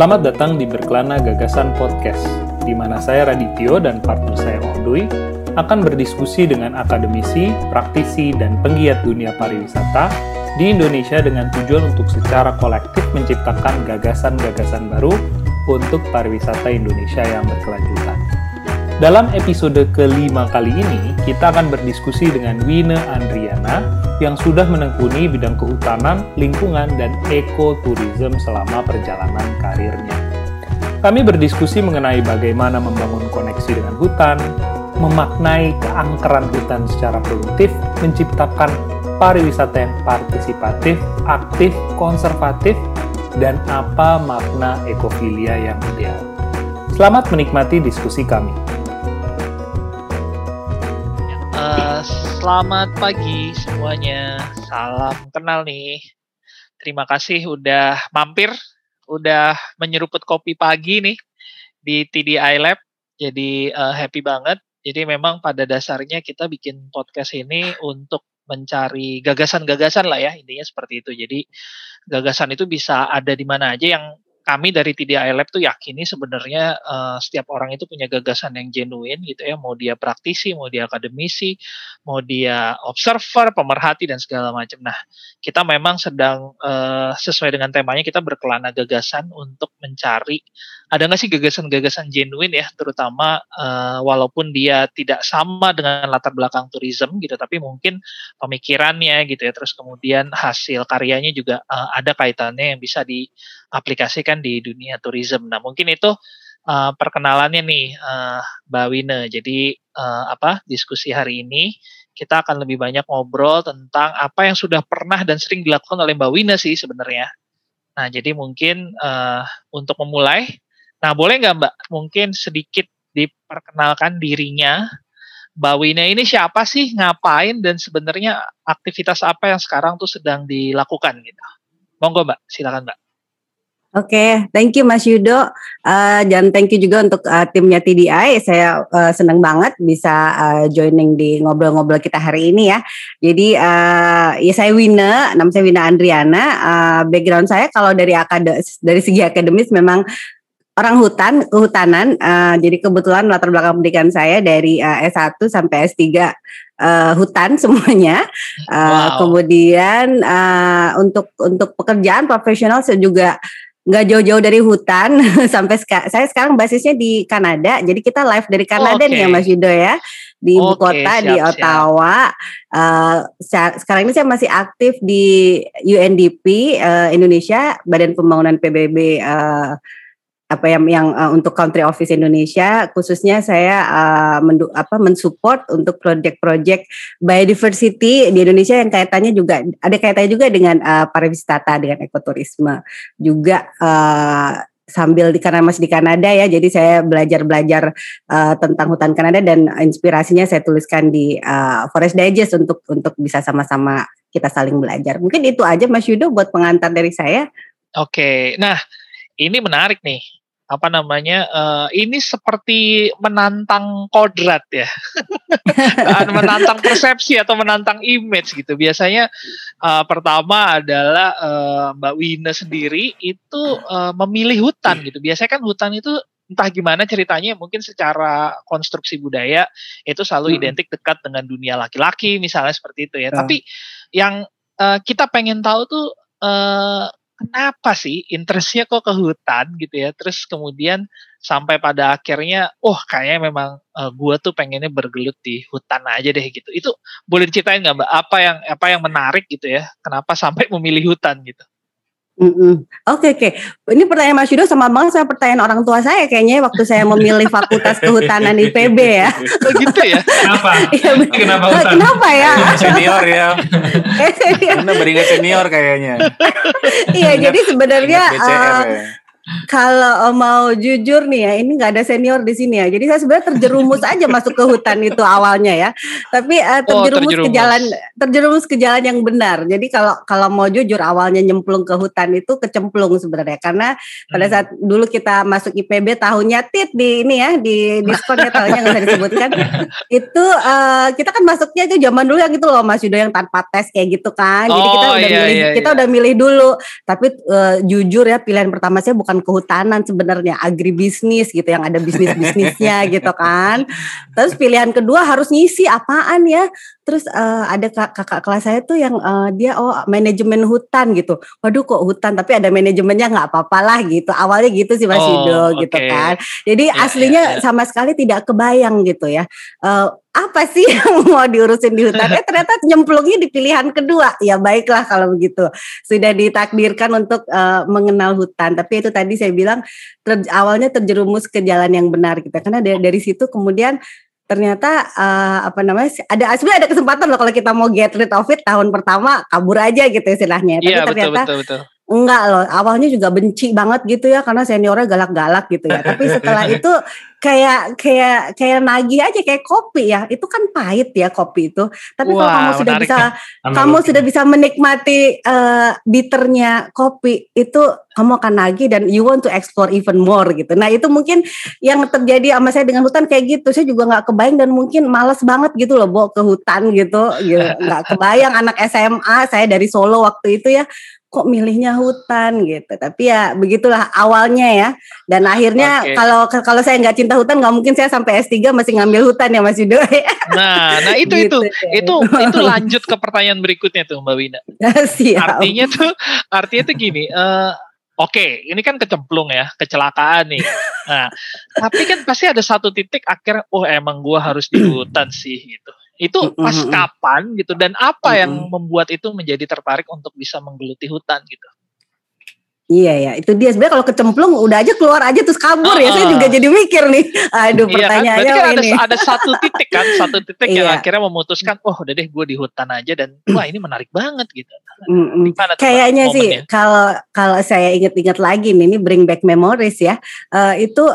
Selamat datang di Berkelana Gagasan Podcast, di mana saya Radityo dan partner saya Odui akan berdiskusi dengan akademisi, praktisi, dan penggiat dunia pariwisata di Indonesia dengan tujuan untuk secara kolektif menciptakan gagasan-gagasan baru untuk pariwisata Indonesia yang berkelanjutan. Dalam episode kelima kali ini, kita akan berdiskusi dengan Wina Andriana yang sudah menekuni bidang kehutanan, lingkungan, dan ekoturism selama perjalanan karirnya. Kami berdiskusi mengenai bagaimana membangun koneksi dengan hutan, memaknai keangkeran hutan secara produktif, menciptakan pariwisata yang partisipatif, aktif, konservatif, dan apa makna ekofilia yang ideal. Selamat menikmati diskusi kami. Selamat pagi semuanya. Salam kenal nih. Terima kasih udah mampir, udah menyeruput kopi pagi nih di TDI Lab. Jadi uh, happy banget. Jadi memang pada dasarnya kita bikin podcast ini untuk mencari gagasan-gagasan lah ya intinya seperti itu. Jadi gagasan itu bisa ada di mana aja yang kami dari TDI Lab tuh yakini sebenarnya uh, setiap orang itu punya gagasan yang genuine gitu ya, mau dia praktisi, mau dia akademisi, mau dia observer, pemerhati dan segala macam. Nah, kita memang sedang uh, sesuai dengan temanya kita berkelana gagasan untuk mencari ada nggak sih gagasan-gagasan genuine ya, terutama uh, walaupun dia tidak sama dengan latar belakang tourism gitu, tapi mungkin pemikirannya gitu ya, terus kemudian hasil karyanya juga uh, ada kaitannya yang bisa diaplikasikan di dunia tourism. Nah mungkin itu uh, perkenalannya nih uh, Mbak Wine. Jadi uh, apa diskusi hari ini kita akan lebih banyak ngobrol tentang apa yang sudah pernah dan sering dilakukan oleh Mbak Wina sih sebenarnya. Nah, jadi mungkin uh, untuk memulai Nah, boleh nggak Mbak mungkin sedikit diperkenalkan dirinya? Mbak Wina ini siapa sih, ngapain, dan sebenarnya aktivitas apa yang sekarang tuh sedang dilakukan gitu? Monggo Mbak, silakan Mbak. Oke, okay, thank you Mas Yudo, uh, dan thank you juga untuk uh, timnya TDI. Saya uh, senang banget bisa uh, joining di ngobrol-ngobrol kita hari ini ya. Jadi uh, ya saya Wina, nama saya Wina Andriana. Uh, background saya kalau dari akad dari segi akademis memang orang hutan, kehutanan. Uh, jadi kebetulan latar belakang pendidikan saya dari uh, S1 sampai S3 uh, hutan semuanya. Uh, wow. Kemudian uh, untuk untuk pekerjaan profesional saya juga nggak jauh-jauh dari hutan sampai seka saya sekarang basisnya di Kanada. Jadi kita live dari Kanada okay. nih ya Mas Yudo ya di ibu okay, kota siap, di Ottawa. Uh, sekarang ini saya masih aktif di UNDP uh, Indonesia Badan Pembangunan PBB uh, apa yang yang uh, untuk country office Indonesia khususnya saya uh, mendu, apa mensupport untuk project-project biodiversity di Indonesia yang kaitannya juga ada kaitannya juga dengan uh, pariwisata dengan ekoturisme. Juga uh, sambil di karena masih di Kanada ya jadi saya belajar belajar uh, tentang hutan Kanada dan inspirasinya saya tuliskan di uh, Forest Digest untuk untuk bisa sama-sama kita saling belajar. Mungkin itu aja Mas Yudo buat pengantar dari saya. Oke nah ini menarik nih apa namanya uh, ini seperti menantang kodrat ya menantang persepsi atau menantang image gitu biasanya uh, pertama adalah uh, Mbak Wina sendiri itu uh, memilih hutan gitu biasanya kan hutan itu entah gimana ceritanya mungkin secara konstruksi budaya itu selalu hmm. identik dekat dengan dunia laki-laki misalnya seperti itu ya hmm. tapi yang uh, kita pengen tahu tuh uh, kenapa sih interestnya kok ke hutan gitu ya? Terus kemudian sampai pada akhirnya oh kayaknya memang uh, gua tuh pengennya bergelut di hutan aja deh gitu. Itu boleh diceritain nggak mbak? Apa yang apa yang menarik gitu ya? Kenapa sampai memilih hutan gitu Oke mm oke, okay, okay. ini pertanyaan Mas Yudo sama banget sama pertanyaan orang tua saya kayaknya waktu saya memilih Fakultas Kehutanan IPB ya. Oh gitu ya? Kenapa? ya, kenapa hutan? Kenapa ya? Senior ya. Karena beringat senior kayaknya. iya, jadi sebenarnya uh, ya. Kalau mau jujur nih ya, ini nggak ada senior di sini ya. Jadi saya sebenarnya terjerumus aja masuk ke hutan itu awalnya ya. Tapi uh, terjerumus, oh, terjerumus ke jalan terjerumus ke jalan yang benar. Jadi kalau kalau mau jujur awalnya nyemplung ke hutan itu kecemplung sebenarnya karena pada hmm. saat dulu kita masuk IPB tahunnya tit di ini ya di diskon ya tahunnya nggak usah disebutkan. itu uh, kita kan masuknya itu zaman dulu yang itu loh Mas Yudo yang tanpa tes kayak gitu kan. Jadi oh, kita udah iya, milih iya, kita iya. udah milih dulu. Tapi uh, jujur ya pilihan pertama saya bukan kehutanan sebenarnya agribisnis gitu yang ada bisnis bisnisnya gitu kan. Terus pilihan kedua harus ngisi apaan ya? Terus uh, ada kakak kelas saya tuh yang uh, dia oh manajemen hutan gitu. Waduh kok hutan tapi ada manajemennya nggak apa-apa lah gitu. Awalnya gitu sih Mas oh, Yudo okay. gitu kan. Jadi ya, aslinya ya, ya. sama sekali tidak kebayang gitu ya. Uh, apa sih yang mau diurusin di hutan? Eh ternyata nyemplungnya di pilihan kedua. Ya baiklah kalau begitu. Sudah ditakdirkan untuk uh, mengenal hutan. Tapi itu tadi saya bilang ter, awalnya terjerumus ke jalan yang benar gitu. Karena dari, dari situ kemudian ternyata uh, apa namanya ada sebenarnya ada kesempatan loh kalau kita mau get rid of it tahun pertama kabur aja gitu istilahnya. Tapi yeah, ternyata betul, betul, betul. Enggak loh, awalnya juga benci banget gitu ya karena seniornya galak-galak gitu ya. Tapi setelah itu kayak kayak kayak nagih aja kayak kopi ya. Itu kan pahit ya kopi itu. Tapi Wah, kalau kamu sudah bisa ya. kamu sudah bisa menikmati uh, bitternya kopi itu kamu akan nagih dan you want to explore even more gitu. Nah, itu mungkin yang terjadi sama saya dengan hutan kayak gitu. Saya juga nggak kebayang dan mungkin males banget gitu loh bawa ke hutan gitu. gitu. Nggak kebayang anak SMA saya dari Solo waktu itu ya kok milihnya hutan gitu. Tapi ya begitulah awalnya ya. Dan akhirnya okay. kalau kalau saya nggak cinta hutan nggak mungkin saya sampai S3 masih ngambil hutan ya Mas Yudo. Nah, nah itu gitu. itu itu itu lanjut ke pertanyaan berikutnya tuh Mbak Wina. Siap. Artinya tuh artinya tuh gini, uh, Oke, okay, ini kan kecemplung ya, kecelakaan nih. Nah, tapi kan pasti ada satu titik akhirnya, oh emang gua harus di hutan sih gitu. Itu pas mm -hmm. kapan gitu dan apa mm -hmm. yang membuat itu menjadi tertarik untuk bisa menggeluti hutan gitu? Iya ya, itu dia sebenarnya kalau kecemplung udah aja keluar aja terus kabur uh, ya. Saya juga jadi mikir nih. Aduh, iya pertanyaannya kan? kan ini. Ada, ada satu titik kan, satu titik yang iya. akhirnya memutuskan, oh udah deh gue di hutan aja dan wah ini menarik banget gitu. Mm -mm. Kayaknya sih kalau kalau saya ingat-ingat lagi nih, ini bring back memories ya. Uh, itu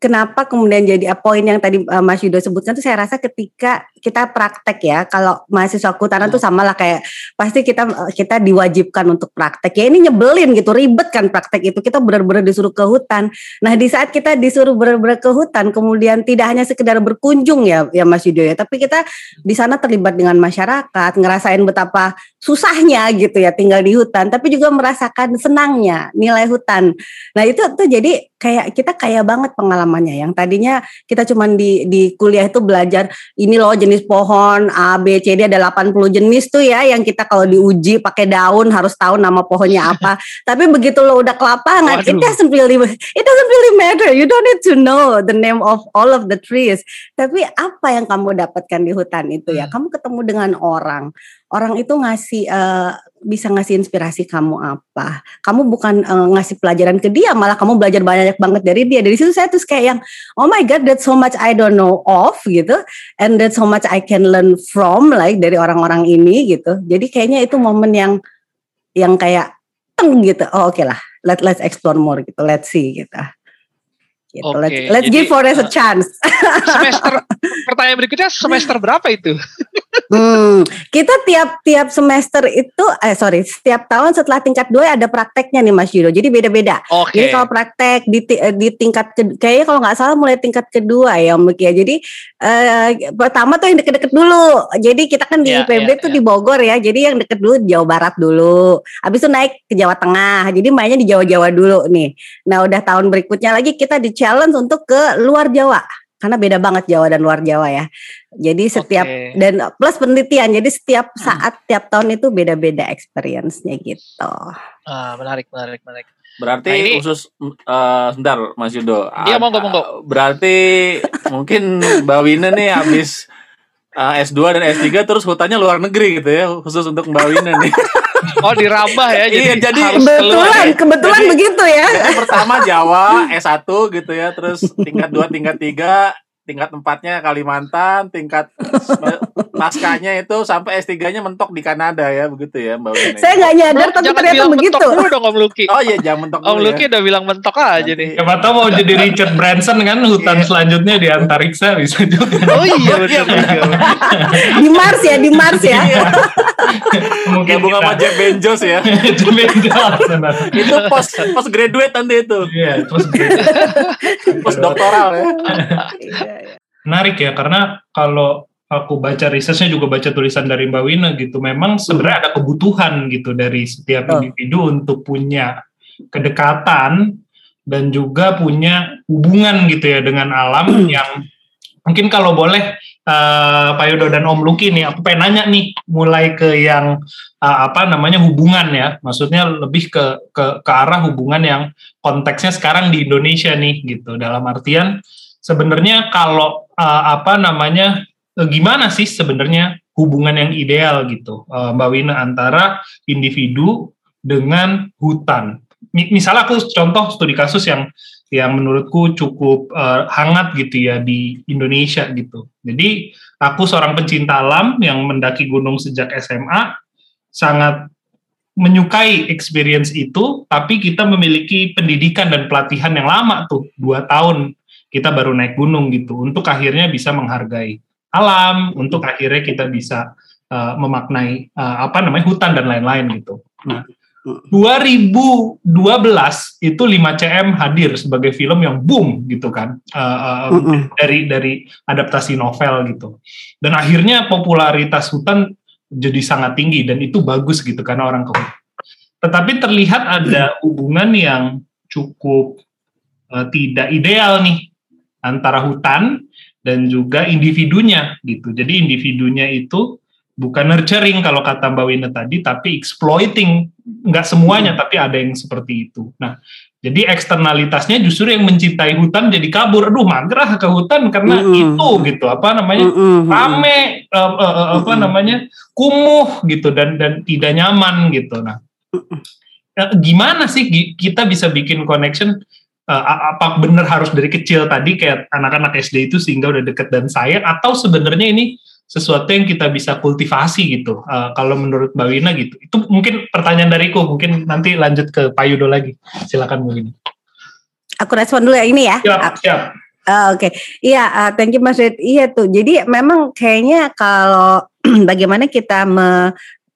kenapa kemudian jadi poin yang tadi uh, Mas Yudo sebutkan tuh saya rasa ketika kita praktek ya. Kalau mahasiswa kehutanan hmm. tuh sama lah kayak pasti kita kita diwajibkan untuk praktek. Ya ini nyebelin gitu ribet kan praktek itu. Kita benar-benar disuruh ke hutan. Nah di saat kita disuruh benar-benar ke hutan kemudian tidak hanya sekedar berkunjung ya ya Mas Yudo ya tapi kita di sana terlibat dengan masyarakat ngerasain betapa susahnya gitu ya tinggal di hutan tapi juga merasakan senangnya nilai hutan. Nah itu tuh jadi kayak kita kaya banget pengalamannya. Yang tadinya kita cuma di di kuliah itu belajar ini loh jenis pohon A B C D ada 80 jenis tuh ya yang kita kalau diuji pakai daun harus tahu nama pohonnya apa. Tapi begitu lo udah ke lapangan it doesn't really it doesn't really matter. You don't need to know the name of all of the trees. Tapi apa yang kamu dapatkan di hutan itu ya? Hmm. kamu ketemu dengan orang orang itu ngasih uh, bisa ngasih inspirasi kamu apa. Kamu bukan uh, ngasih pelajaran ke dia malah kamu belajar banyak banget dari dia. Dari situ saya tuh kayak yang oh my god that's so much I don't know of gitu. And that's so much I can learn from like dari orang-orang ini gitu. Jadi kayaknya itu momen yang yang kayak teng gitu. Oh oke okay lah. Let let's explore more gitu. Let's see gitu. Gitu. Okay, let's let's jadi, give Forest uh, a chance. Semester pertanyaan berikutnya semester berapa itu? hmm, kita tiap-tiap semester itu eh sorry, setiap tahun setelah tingkat dua ada prakteknya nih Mas Yudo. Jadi beda-beda. Okay. Jadi kalau praktek di di tingkat kayaknya kalau nggak salah mulai tingkat kedua ya Om ya. Jadi eh, pertama tuh yang deket-deket dulu. Jadi kita kan di yeah, IPB yeah, tuh yeah. di Bogor ya. Jadi yang deket dulu Jawa Barat dulu. Habis itu naik ke Jawa Tengah. Jadi mainnya di Jawa-Jawa dulu nih. Nah, udah tahun berikutnya lagi kita di challenge untuk ke luar Jawa karena beda banget Jawa dan luar Jawa ya. Jadi setiap okay. dan plus penelitian. Jadi setiap hmm. saat hmm. tiap tahun itu beda-beda experience-nya gitu. Ah, menarik, menarik, menarik. Berarti nah, ini, khusus uh, sebentar Mas Yudo. Iya monggo monggo. Berarti mungkin Mbak Wina nih habis uh, S2 dan S3 terus hutannya luar negeri gitu ya, khusus untuk Mbak Wina nih. Oh dirambah ya jadi, iya, jadi kebetulan ya. kebetulan jadi, begitu ya. Jadi pertama Jawa S1 gitu ya, terus tingkat 2, tingkat 3, tingkat empatnya Kalimantan, tingkat Paskanya itu sampai S3-nya mentok di Kanada ya, begitu ya Mbak Wina. Saya nggak nyadar tapi ternyata bilang begitu. mentok dulu dong Om Luki. Oh iya, jangan mentok Om Luki ya. udah bilang mentok aja nih. Siapa tahu mau jadi Richard Branson kan hutan Iya. selanjutnya di antariksa bisa juga. Oh iya juga. Di Mars ya, di Mars ya. Iya, Mungkin gabung sama Jeff Bezos ya. benar. itu post post graduate nanti itu. Iya, terus Post doktoral ya. Iya, iya. menarik ya karena kalau aku baca risetnya juga baca tulisan dari Mbak Wina gitu. Memang sebenarnya ada kebutuhan gitu dari setiap Oh. individu untuk punya kedekatan dan juga punya hubungan gitu ya dengan alam yang mungkin kalau boleh eh, Pak Yodo dan Om Luki nih aku pengen nanya nih mulai ke yang eh, apa namanya hubungan ya. Maksudnya lebih ke ke ke arah hubungan yang konteksnya sekarang di Indonesia nih gitu. Dalam artian sebenarnya kalau eh, apa namanya gimana sih sebenarnya hubungan yang ideal gitu eh, Mbak Wina antara individu dengan hutan. Mi- Misalnya aku contoh studi kasus yang yang menurutku cukup eh, hangat gitu ya di Indonesia gitu. Jadi aku seorang pencinta alam yang mendaki gunung sejak SMA sangat menyukai experience itu, tapi kita memiliki pendidikan dan pelatihan yang lama tuh dua tahun kita baru naik gunung gitu untuk akhirnya bisa menghargai alam, untuk akhirnya kita bisa uh, memaknai uh, apa namanya hutan dan lain-lain gitu. Nah, 2012 itu 5CM hadir sebagai film yang boom gitu kan uh, uh, dari dari adaptasi novel gitu. Dan akhirnya popularitas hutan jadi sangat tinggi dan itu bagus gitu karena orang ke. Tetapi terlihat ada hubungan yang cukup uh, tidak ideal nih antara hutan dan juga individunya gitu. Jadi individunya itu bukan nurturing kalau kata Mbak Wina tadi, tapi exploiting. Nggak semuanya, tapi ada yang seperti itu. Nah, jadi eksternalitasnya justru yang mencintai hutan jadi kabur. Aduh, magerah ke hutan karena Mm-mm. itu gitu. Apa namanya? Mm-mm. rame eh, eh, eh, apa namanya kumuh gitu dan dan tidak nyaman gitu nah gimana sih kita bisa bikin connection a- apa benar harus dari kecil tadi kayak anak-anak SD itu sehingga udah deket dan sayang atau sebenarnya ini sesuatu yang kita bisa kultivasi gitu? Eh, kalau menurut Mbak Wina gitu. Itu mungkin pertanyaan dariku mungkin nanti lanjut ke Pak Yudo lagi. Silakan Mbak Wina. Aku respon dulu ya ini ya. siap siap. Ah, Oke, iya, ah, thank you Mas Red. Iya tuh, jadi memang kayaknya kalau bagaimana kita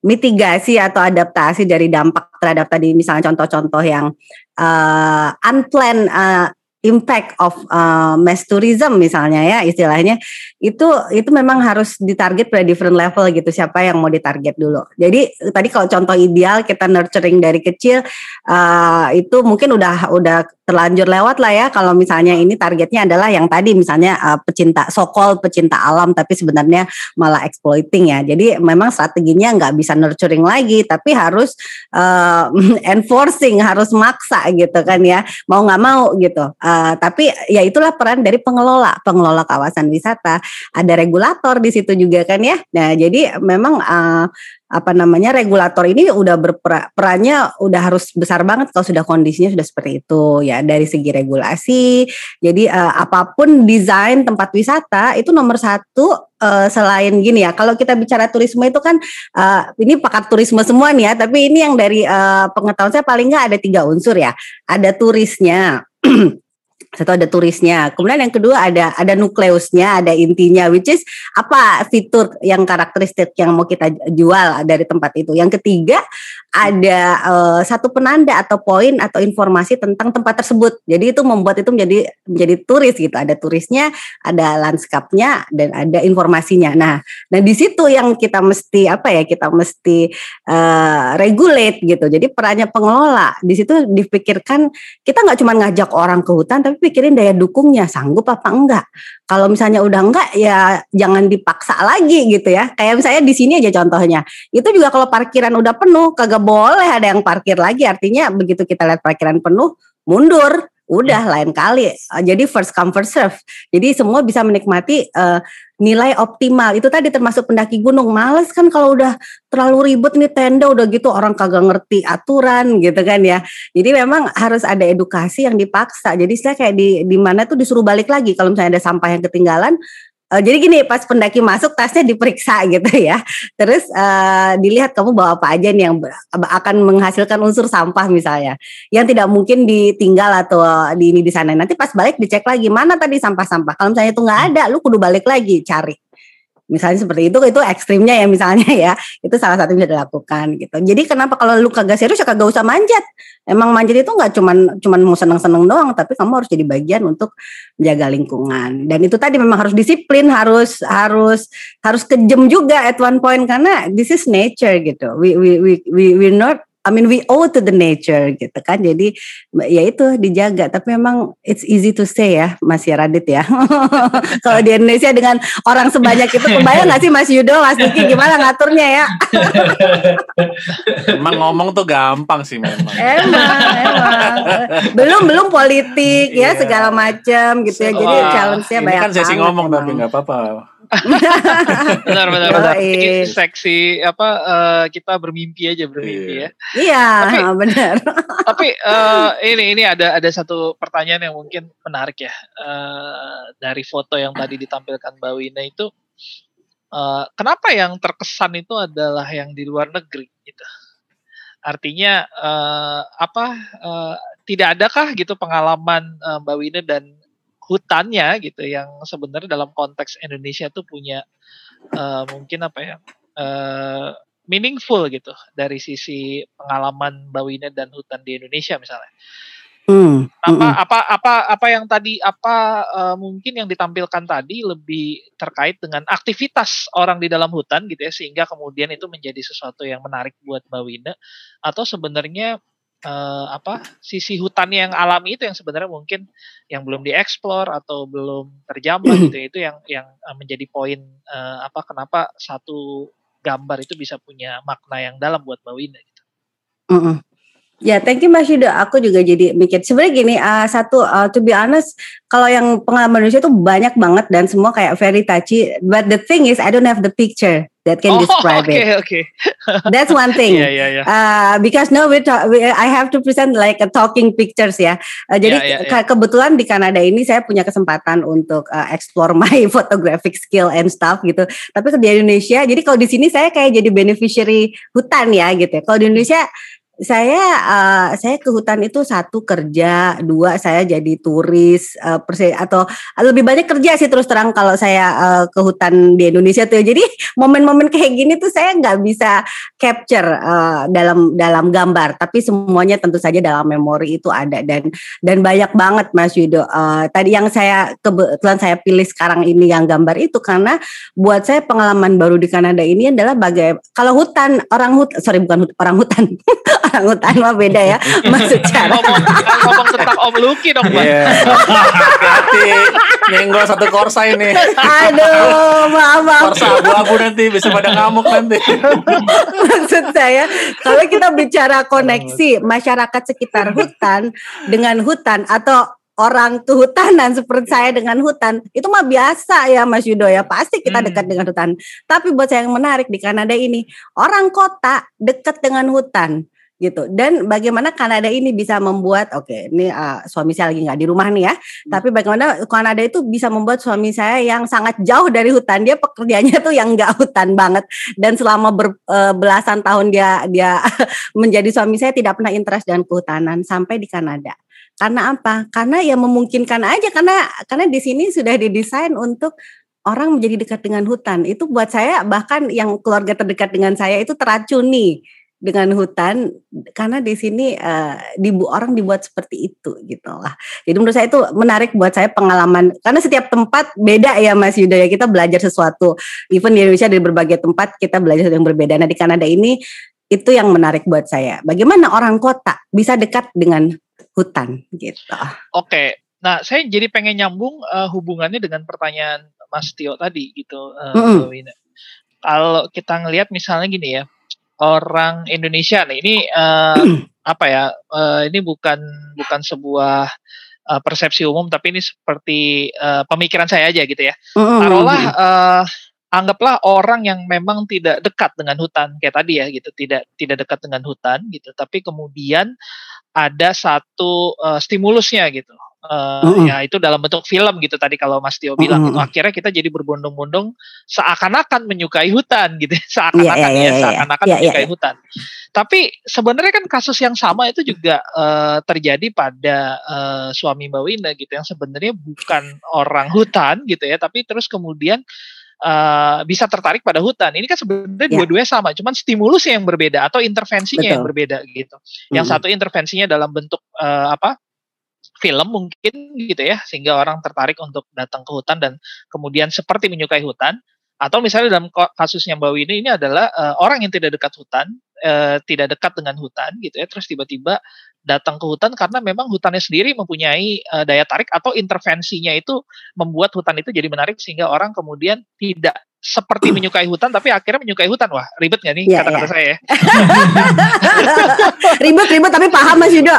memitigasi atau adaptasi dari dampak terhadap tadi misalnya contoh-contoh yang uh, unplanned uh, impact of uh, mass tourism misalnya ya istilahnya itu itu memang harus ditarget pada different level gitu siapa yang mau ditarget dulu. Jadi tadi kalau contoh ideal kita nurturing dari kecil uh, itu mungkin udah udah terlanjur lewat lah ya. Kalau misalnya ini targetnya adalah yang tadi misalnya uh, pecinta sokol pecinta alam tapi sebenarnya malah exploiting ya. Jadi memang strateginya nggak bisa nurturing lagi tapi harus uh, enforcing harus maksa gitu kan ya. Mau nggak mau gitu. Uh, tapi ya itulah peran dari pengelola pengelola kawasan wisata. Ada regulator di situ juga kan ya. Nah jadi memang uh, apa namanya regulator ini udah berperannya udah harus besar banget kalau sudah kondisinya sudah seperti itu. Ya dari segi regulasi jadi uh, apa pun desain tempat wisata itu nomor satu uh, selain gini ya kalau kita bicara turisme itu kan uh, ini pakar turisme semua nih ya tapi ini yang dari uh, pengetahuan saya paling nggak ada tiga unsur ya. Ada turisnya satu ada turisnya, kemudian yang kedua ada ada nukleusnya, ada intinya, which is apa fitur yang karakteristik yang mau kita jual dari tempat itu. Yang ketiga ada uh, satu penanda atau poin atau informasi tentang tempat tersebut. Jadi itu membuat itu menjadi menjadi turis gitu. Ada turisnya, ada lanskapnya dan ada informasinya. Nah, nah di situ yang kita mesti apa ya? Kita mesti uh, regulate gitu. Jadi perannya pengelola di situ dipikirkan kita nggak cuma ngajak orang ke hutan, tapi pikirin daya dukungnya sanggup apa enggak. Kalau misalnya udah enggak ya jangan dipaksa lagi gitu ya. Kayak misalnya di sini aja contohnya. Itu juga kalau parkiran udah penuh kagak boleh ada yang parkir lagi. Artinya begitu kita lihat parkiran penuh mundur udah lain kali. Jadi first come first serve. Jadi semua bisa menikmati uh, nilai optimal. Itu tadi termasuk pendaki gunung. Males kan kalau udah terlalu ribet nih tenda udah gitu orang kagak ngerti aturan gitu kan ya. Jadi memang harus ada edukasi yang dipaksa. Jadi saya kayak di di mana tuh disuruh balik lagi. Kalau misalnya ada sampah yang ketinggalan Uh, jadi gini, pas pendaki masuk tasnya diperiksa gitu ya. Terus uh, dilihat kamu bawa apa aja nih yang akan menghasilkan unsur sampah misalnya, yang tidak mungkin ditinggal atau di ini di sana. Nanti pas balik dicek lagi mana tadi sampah-sampah. Kalau misalnya itu nggak ada, lu kudu balik lagi cari misalnya seperti itu itu ekstrimnya ya misalnya ya. Itu salah satu yang bisa dilakukan gitu. Jadi kenapa kalau lu kagak serius ya kagak usah manjat. Emang manjat itu nggak cuman cuman mau seneng seneng doang tapi kamu harus jadi bagian untuk menjaga lingkungan. Dan itu tadi memang harus disiplin harus harus harus kejam juga at one point karena this is nature gitu. We we we we we not I mean we owe to the nature gitu kan. Jadi ya itu dijaga. Tapi memang it's easy to say ya Mas Radit ya. Kalau di Indonesia dengan orang sebanyak itu kebayang nggak sih Mas Yudo, Mas Diki gimana ngaturnya ya? emang ngomong tuh gampang sih memang. Emang, emang. Belum belum politik ya iya. segala macam gitu ya. Jadi challenge-nya banyak. Ini kan sesi ngomong tapi nggak apa-apa benar benar benar. seksi apa uh, kita bermimpi aja bermimpi ya. Iya, tapi, benar. tapi uh, ini ini ada ada satu pertanyaan yang mungkin menarik ya uh, dari foto yang tadi ditampilkan Mbak Wina itu uh, kenapa yang terkesan itu adalah yang di luar negeri gitu. Artinya uh, apa uh, tidak adakah gitu pengalaman uh, Mbak Wina dan hutannya gitu yang sebenarnya dalam konteks Indonesia tuh punya uh, mungkin apa ya uh, meaningful gitu dari sisi pengalaman Bawina dan hutan di Indonesia misalnya. Hmm, apa hmm. apa apa apa yang tadi apa uh, mungkin yang ditampilkan tadi lebih terkait dengan aktivitas orang di dalam hutan gitu ya sehingga kemudian itu menjadi sesuatu yang menarik buat Bawina atau sebenarnya uh, apa sisi hutan yang alami itu yang sebenarnya mungkin yang belum dieksplor atau belum terjamah gitu itu yang yang eh, menjadi poin uh, apa kenapa satu gambar itu bisa punya makna yang dalam buat Mbak Winda gitu. Mm -mm. Ya, thank you Mas Yuda. Aku juga jadi mikir. Sebenarnya gini, uh, satu uh, to be honest, kalau yang pengalaman Indonesia itu banyak banget dan semua kayak very touchy. But the thing is, I don't have the picture that can oh, describe okay, it. Okay, That's one thing. yeah, yeah, yeah. Uh, because no, we, talk, we I have to present like a talking pictures ya. Uh, jadi yeah, yeah, yeah. Ke kebetulan di Kanada ini saya punya kesempatan untuk uh, explore my photographic skill and stuff gitu. Tapi di Indonesia, jadi kalau di sini saya kayak jadi beneficiary hutan ya gitu. Ya. Kalau di Indonesia saya uh, saya ke hutan itu satu kerja, dua saya jadi turis uh, perse atau lebih banyak kerja sih terus terang kalau saya uh, ke hutan di Indonesia tuh. Jadi momen-momen kayak gini tuh saya nggak bisa capture uh, dalam dalam gambar, tapi semuanya tentu saja dalam memori itu ada dan dan banyak banget Mas Yudo. Uh, tadi yang saya kebetulan saya pilih sekarang ini yang gambar itu karena buat saya pengalaman baru di Kanada ini adalah bagai kalau hutan orang hutan sorry bukan hut, orang hutan orang hutan mah beda ya. Maksud cara ngomong, ngomong tentang Om Luki dong Pak yeah. hati nyenggol satu korsa ini. Aduh maaf maaf. Korsa abu-abu nanti bisa pada ngamuk nanti. Maksud saya kalau kita bicara koneksi masyarakat sekitar hutan dengan hutan atau orang kehutanan seperti saya dengan hutan itu mah biasa ya Mas Yudo ya. Pasti kita hmm. dekat dengan hutan. Tapi buat saya yang menarik di Kanada ini orang kota dekat dengan hutan gitu. Dan bagaimana Kanada ini bisa membuat oke okay, ini uh, suami saya lagi nggak di rumah nih ya hmm. tapi bagaimana Kanada itu bisa membuat suami saya yang sangat jauh dari hutan dia pekerjaannya tuh yang nggak hutan banget. Dan selama ber, uh, belasan tahun dia dia menjadi suami saya tidak pernah interest dengan kehutanan sampai di Kanada. Karena apa? Karena ya memungkinkan aja karena karena di sini sudah didesain untuk orang menjadi dekat dengan hutan. Itu buat saya bahkan yang keluarga terdekat dengan saya itu teracuni dengan hutan karena di sini uh, dibu orang dibuat seperti itu gitu lah. Jadi menurut saya itu menarik buat saya pengalaman karena setiap tempat beda ya Mas Yuda ya kita belajar sesuatu. Even di Indonesia dari berbagai tempat kita belajar sesuatu yang berbeda. Nah di Kanada ini itu yang menarik buat saya. Bagaimana orang kota bisa dekat dengan hutan gitu. Oke. Nah, saya jadi pengen nyambung uh, hubungannya dengan pertanyaan Mas Tio tadi gitu. Uh, mm -hmm. Kalau kita ngelihat misalnya gini ya, orang Indonesia nih. Ini uh, apa ya uh, ini bukan bukan sebuah uh, persepsi umum tapi ini seperti uh, pemikiran saya aja gitu ya. Taruhlah uh, anggaplah orang yang memang tidak dekat dengan hutan kayak tadi ya gitu. Tidak tidak dekat dengan hutan gitu. Tapi kemudian ada satu uh, stimulusnya gitu Uh, mm-hmm. Ya itu dalam bentuk film gitu tadi kalau Mas Tio bilang mm-hmm. itu akhirnya kita jadi berbondong-bondong seakan-akan menyukai hutan gitu, seakan-akan yeah, yeah, yeah, ya, seakan-akan yeah, menyukai yeah, hutan. Tapi sebenarnya kan kasus yang sama itu juga uh, terjadi pada uh, suami Mbak Winda gitu yang sebenarnya bukan orang hutan gitu ya, tapi terus kemudian uh, bisa tertarik pada hutan. Ini kan sebenarnya yeah. dua-duanya sama, cuman stimulusnya yang berbeda atau intervensinya Betul. yang berbeda gitu. Yang satu intervensinya dalam bentuk uh, apa? Film mungkin gitu ya sehingga orang tertarik untuk datang ke hutan dan kemudian seperti menyukai hutan. Atau misalnya dalam kasusnya Mbak Winnie ini adalah uh, orang yang tidak dekat hutan uh, tidak dekat dengan hutan gitu ya terus tiba-tiba datang ke hutan karena memang hutannya sendiri mempunyai uh, daya tarik atau intervensinya itu membuat hutan itu jadi menarik sehingga orang kemudian tidak seperti menyukai hutan tapi akhirnya menyukai hutan. Wah ribet gak nih kata-kata yeah, yeah. saya ribet ribet tapi paham Mas Yudo.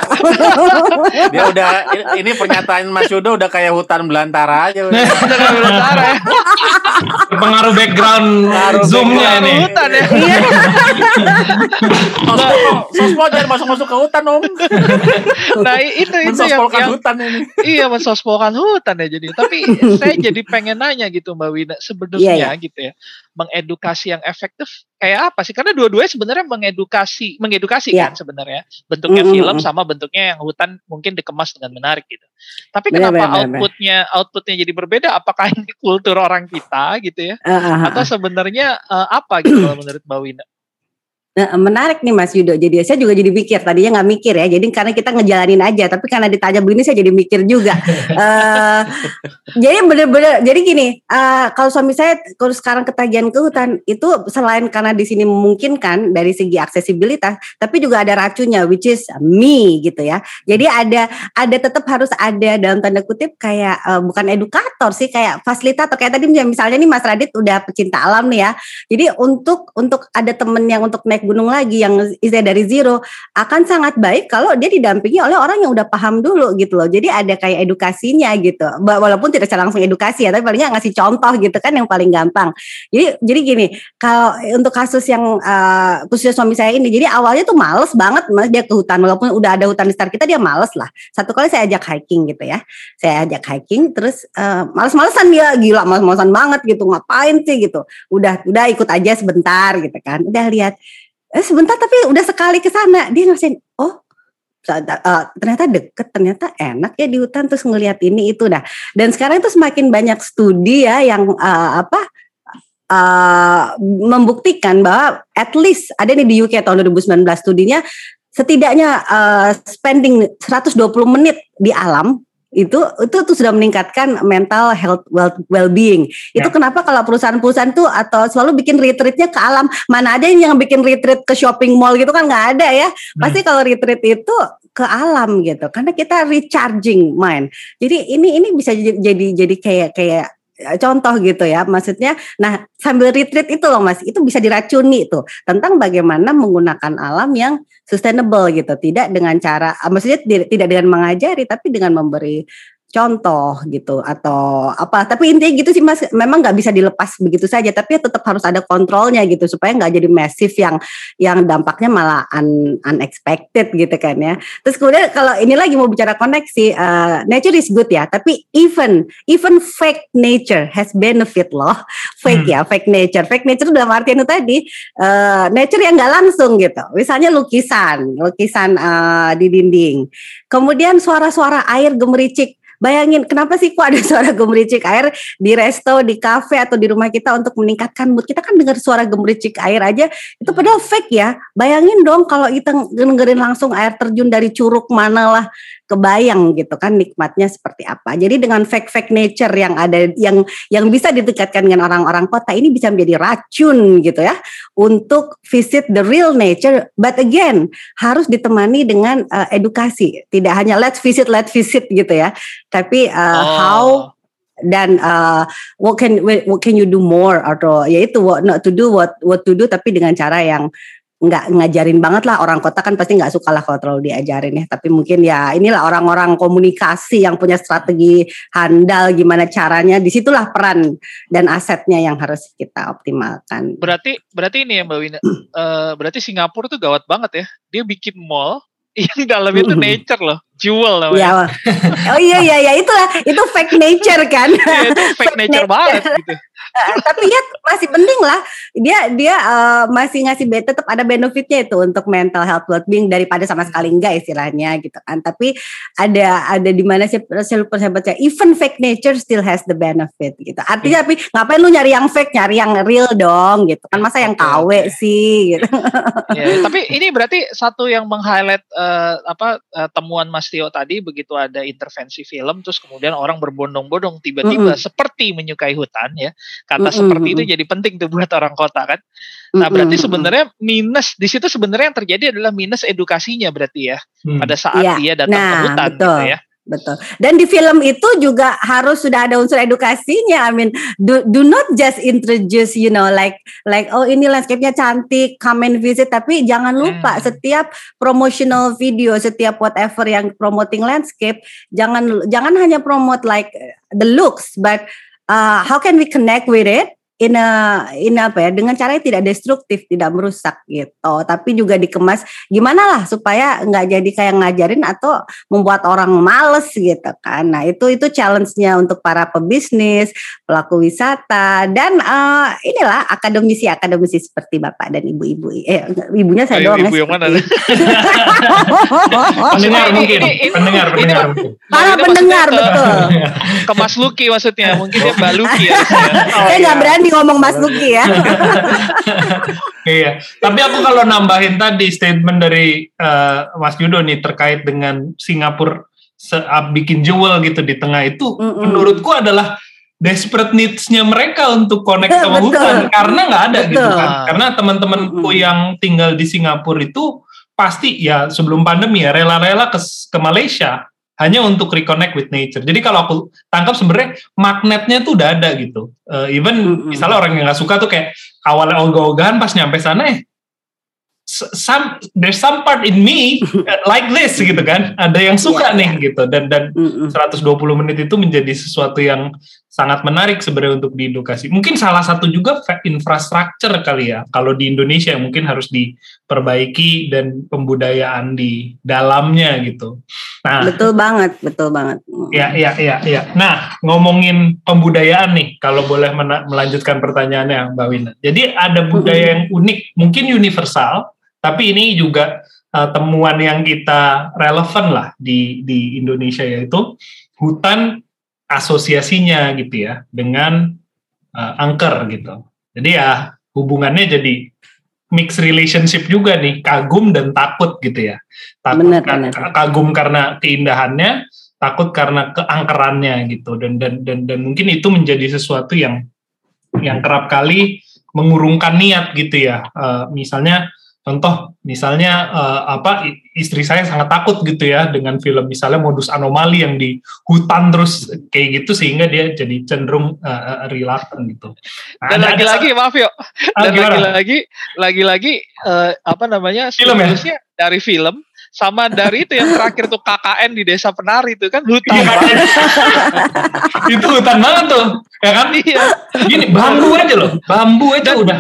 Dia udah ini pernyataan Mas Yudo udah kayak hutan belantara aja udah, belantara ya? Pengaruh background zoomnya ini. hutan ya? Iya. Sosmo jangan masuk masuk ke hutan om. Nah itu itu yang, yang hutan ini. Iya mensosmokan hutan ya jadi. Tapi saya jadi pengen nanya gitu Mbak Wina sebenarnya yeah, yeah. gitu gitu ya mengedukasi yang efektif kayak apa sih karena dua-duanya sebenarnya mengedukasi mengedukasi yeah. kan sebenarnya bentuknya mm -hmm. film sama bentuknya yang hutan mungkin dikemas dengan menarik gitu tapi bener, kenapa bener, outputnya bener. outputnya jadi berbeda apakah ini kultur orang kita gitu ya uh, -huh. atau sebenarnya uh, apa gitu kalau menurut Mbak Wina Nah, menarik nih Mas Yudo. Jadi saya juga jadi mikir. Tadinya nggak mikir ya. Jadi karena kita ngejalanin aja. Tapi karena ditanya begini saya jadi mikir juga. uh, jadi bener-bener. Jadi gini. Uh, kalau suami saya kalau sekarang ketagihan ke hutan itu selain karena di sini memungkinkan dari segi aksesibilitas, tapi juga ada racunnya, which is me gitu ya. Jadi ada ada tetap harus ada dalam tanda kutip kayak uh, bukan edukator sih, kayak fasilitator. Kayak tadi misalnya nih Mas Radit udah pecinta alam nih ya. Jadi untuk untuk ada temen yang untuk gunung lagi yang istilahnya dari zero akan sangat baik kalau dia didampingi oleh orang yang udah paham dulu gitu loh. Jadi ada kayak edukasinya gitu. Walaupun tidak secara langsung edukasi ya, tapi palingnya ngasih contoh gitu kan yang paling gampang. Jadi jadi gini, kalau untuk kasus yang uh, khususnya suami saya ini, jadi awalnya tuh males banget mas dia ke hutan walaupun udah ada hutan di sekitar kita dia males lah. Satu kali saya ajak hiking gitu ya. Saya ajak hiking terus uh, males-malesan dia gila males-malesan banget gitu ngapain sih gitu. Udah udah ikut aja sebentar gitu kan. Udah lihat eh, sebentar tapi udah sekali ke sana. Dia ngasihin oh uh, ternyata deket ternyata enak ya di hutan. Terus ngelihat ini itu. Dah dan sekarang itu semakin banyak studi ya yang uh, apa uh, membuktikan bahwa at least ada nih di UK tahun 2019 studinya setidaknya uh, spending 120 menit di alam itu itu tuh sudah meningkatkan mental health well, well being. Itu ya. kenapa kalau perusahaan-perusahaan tuh atau selalu bikin retreatnya ke alam. Mana ada yang bikin retreat ke shopping mall gitu kan nggak ada ya. Hmm. Pasti kalau retreat itu ke alam gitu. Karena kita recharging mind. Jadi ini ini bisa jadi jadi kayak kayak contoh gitu ya. Maksudnya nah sambil retreat itu loh mas. Itu bisa diracuni tuh tentang bagaimana menggunakan alam yang sustainable gitu. Tidak dengan cara maksudnya tidak dengan mengajari tapi dengan memberi contoh gitu atau apa. Tapi intinya gitu sih mas. Memang nggak bisa dilepas begitu saja tapi ya tetap harus ada kontrolnya gitu supaya nggak jadi masif yang yang dampaknya malah un, unexpected gitu kan ya. Terus kemudian kalau ini lagi mau bicara koneksi uh, nature is good ya tapi even even fake nature has benefit loh. Fake hmm. ya fake nature. Fake nature dalam artian itu tadi uh, nature yang nggak langsung gitu. Misalnya lukisan lukisan uh, di dinding. Kemudian suara-suara air gemericik Bayangin kenapa sih kok ada suara gemericik air di resto, di cafe atau di rumah kita untuk meningkatkan mood. Kita kan dengar suara gemericik air aja itu padahal fake ya. Bayangin dong kalau kita dengerin langsung air terjun dari curug mana lah kebayang gitu kan nikmatnya seperti apa. Jadi dengan fake-fake nature yang ada yang yang bisa ditekatkan dengan orang-orang kota ini bisa menjadi racun gitu ya untuk visit the real nature. But again harus ditemani dengan uh, edukasi. Tidak hanya let's visit let's visit gitu ya, tapi uh, oh. how dan uh, what can what can you do more atau yaitu what not to do what what to do tapi dengan cara yang nggak ngajarin banget lah. Orang kota kan pasti nggak suka lah kalau terlalu diajarin ya. Tapi mungkin ya inilah orang-orang komunikasi yang punya strategi handal gimana caranya. Di situlah peran dan asetnya yang harus kita optimalkan. Berarti berarti ini ya mbak Wina uh, berarti Singapura tuh gawat banget ya. Dia bikin mall yang dalamnya itu nature loh Jewel namanya. Ya, oh iya iya ya itulah. Itu fake nature kan. Iya, itu fake nature banget gitu. Uh, tapi ya masih penting lah. Dia dia uh, masih ngasih tetap ada benefitnya itu untuk mental health well-being daripada sama sekali enggak istilahnya gitu kan. Tapi ada ada di mana sih baca even fake nature still has the benefit gitu. Artinya tapi ngapain lu nyari yang fake nyari yang real dong gitu kan? Masa yang KW sih gitu. Ya, tapi ini berarti satu yang meng-highlight eh, apa eh, temuan Mas Tio tadi begitu ada intervensi film terus kemudian orang berbondong-bondong tiba-tiba seperti menyukai hutan ya. Kata Mm-mm, seperti itu jadi penting tuh buat orang kota kan. Nah, berarti sebenarnya minus di situ sebenarnya yang terjadi adalah minus edukasinya berarti ya Hmm. pada saat Iya. dia datang ke Nah, hutan betul. gitu ya. Betul. Dan di film itu juga harus sudah ada unsur edukasinya. I mean, do, do not just introduce, you know, like like oh ini landscape-nya cantik, come and visit. Tapi jangan lupa Hmm. setiap promotional video, setiap whatever yang promoting landscape, jangan jangan hanya promote like the looks, but uh, how can we connect with it? In a in apa ya dengan cara yang tidak destruktif tidak merusak gitu tapi juga dikemas gimana lah supaya nggak jadi kayak ngajarin atau membuat orang males gitu kan nah itu itu challenge-nya untuk para pebisnis pelaku wisata dan eh, inilah akademisi akademisi seperti bapak dan ibu-ibu eh ibunya saya Ayo, doang ya, ibu yang mana? Pendengar mungkin, pendengar, pendengar mungkin. para pendengar ke- betul Ke Mas Luki maksudnya, mungkin dia Mbak Luki ya. saya nggak berani ngomong Mas Luki ya Iya, tapi aku kalau nambahin tadi statement dari eh, Mas Yudo nih terkait dengan Singapura ah, bikin jewel gitu di tengah itu, Mm-mm. menurutku adalah desperate needs-nya mereka untuk connect sama Betul. hutan karena nggak ada gitu Betul. kan. Karena teman-temanku Mm-mm. yang tinggal di Singapura itu pasti ya sebelum pandemi ya rela-rela ke, ke Malaysia hanya untuk reconnect with nature. Jadi kalau aku tangkap sebenarnya magnetnya tuh udah ada gitu. Eh, even Mm-mm. misalnya orang yang nggak suka tuh kayak awalnya ogah-ogahan pas nyampe sana eh some there's some part in me uh, like this gitu kan. Ada yang suka Iya, nih gitu dan dan Mm-mm. 120 menit itu menjadi sesuatu yang sangat menarik sebenarnya untuk diedukasi. Mungkin salah satu juga infrastruktur kali ya. Kalau di Indonesia mungkin harus diperbaiki dan pembudayaan di dalamnya gitu. Nah, betul banget betul banget Ya, ya, ya, ya. Nah, ngomongin pembudayaan nih, kalau boleh melanjutkan pertanyaannya, Mbak Wina. Jadi ada budaya yang unik, mungkin universal, tapi ini juga uh, temuan yang kita relevan lah di di Indonesia yaitu hutan asosiasinya gitu ya dengan uh, angker gitu. Jadi ya hubungannya jadi mixed relationship juga nih, kagum dan takut gitu ya. Takut Benar, ka- benar. kagum karena keindahannya, takut karena keangkerannya gitu dan dan dan dan mungkin itu menjadi sesuatu yang yang kerap kali mengurungkan niat gitu ya. Eh, misalnya contoh misalnya eh, apa istri saya sangat takut gitu ya dengan film misalnya modus anomali yang di hutan terus kayak gitu sehingga dia jadi cenderung eh, eh, reluctant gitu. Nah, Dan lagi-lagi maaf yuk. Ah, Dan lagi-lagi lagi-lagi eh, apa namanya? Film ya? dari film sama dari itu yang terakhir tuh KKN di Desa Penari itu kan hutan. Iya. banget. itu hutan banget tuh ya kan Iya. gini bambu aja loh bambu aja Dan- udah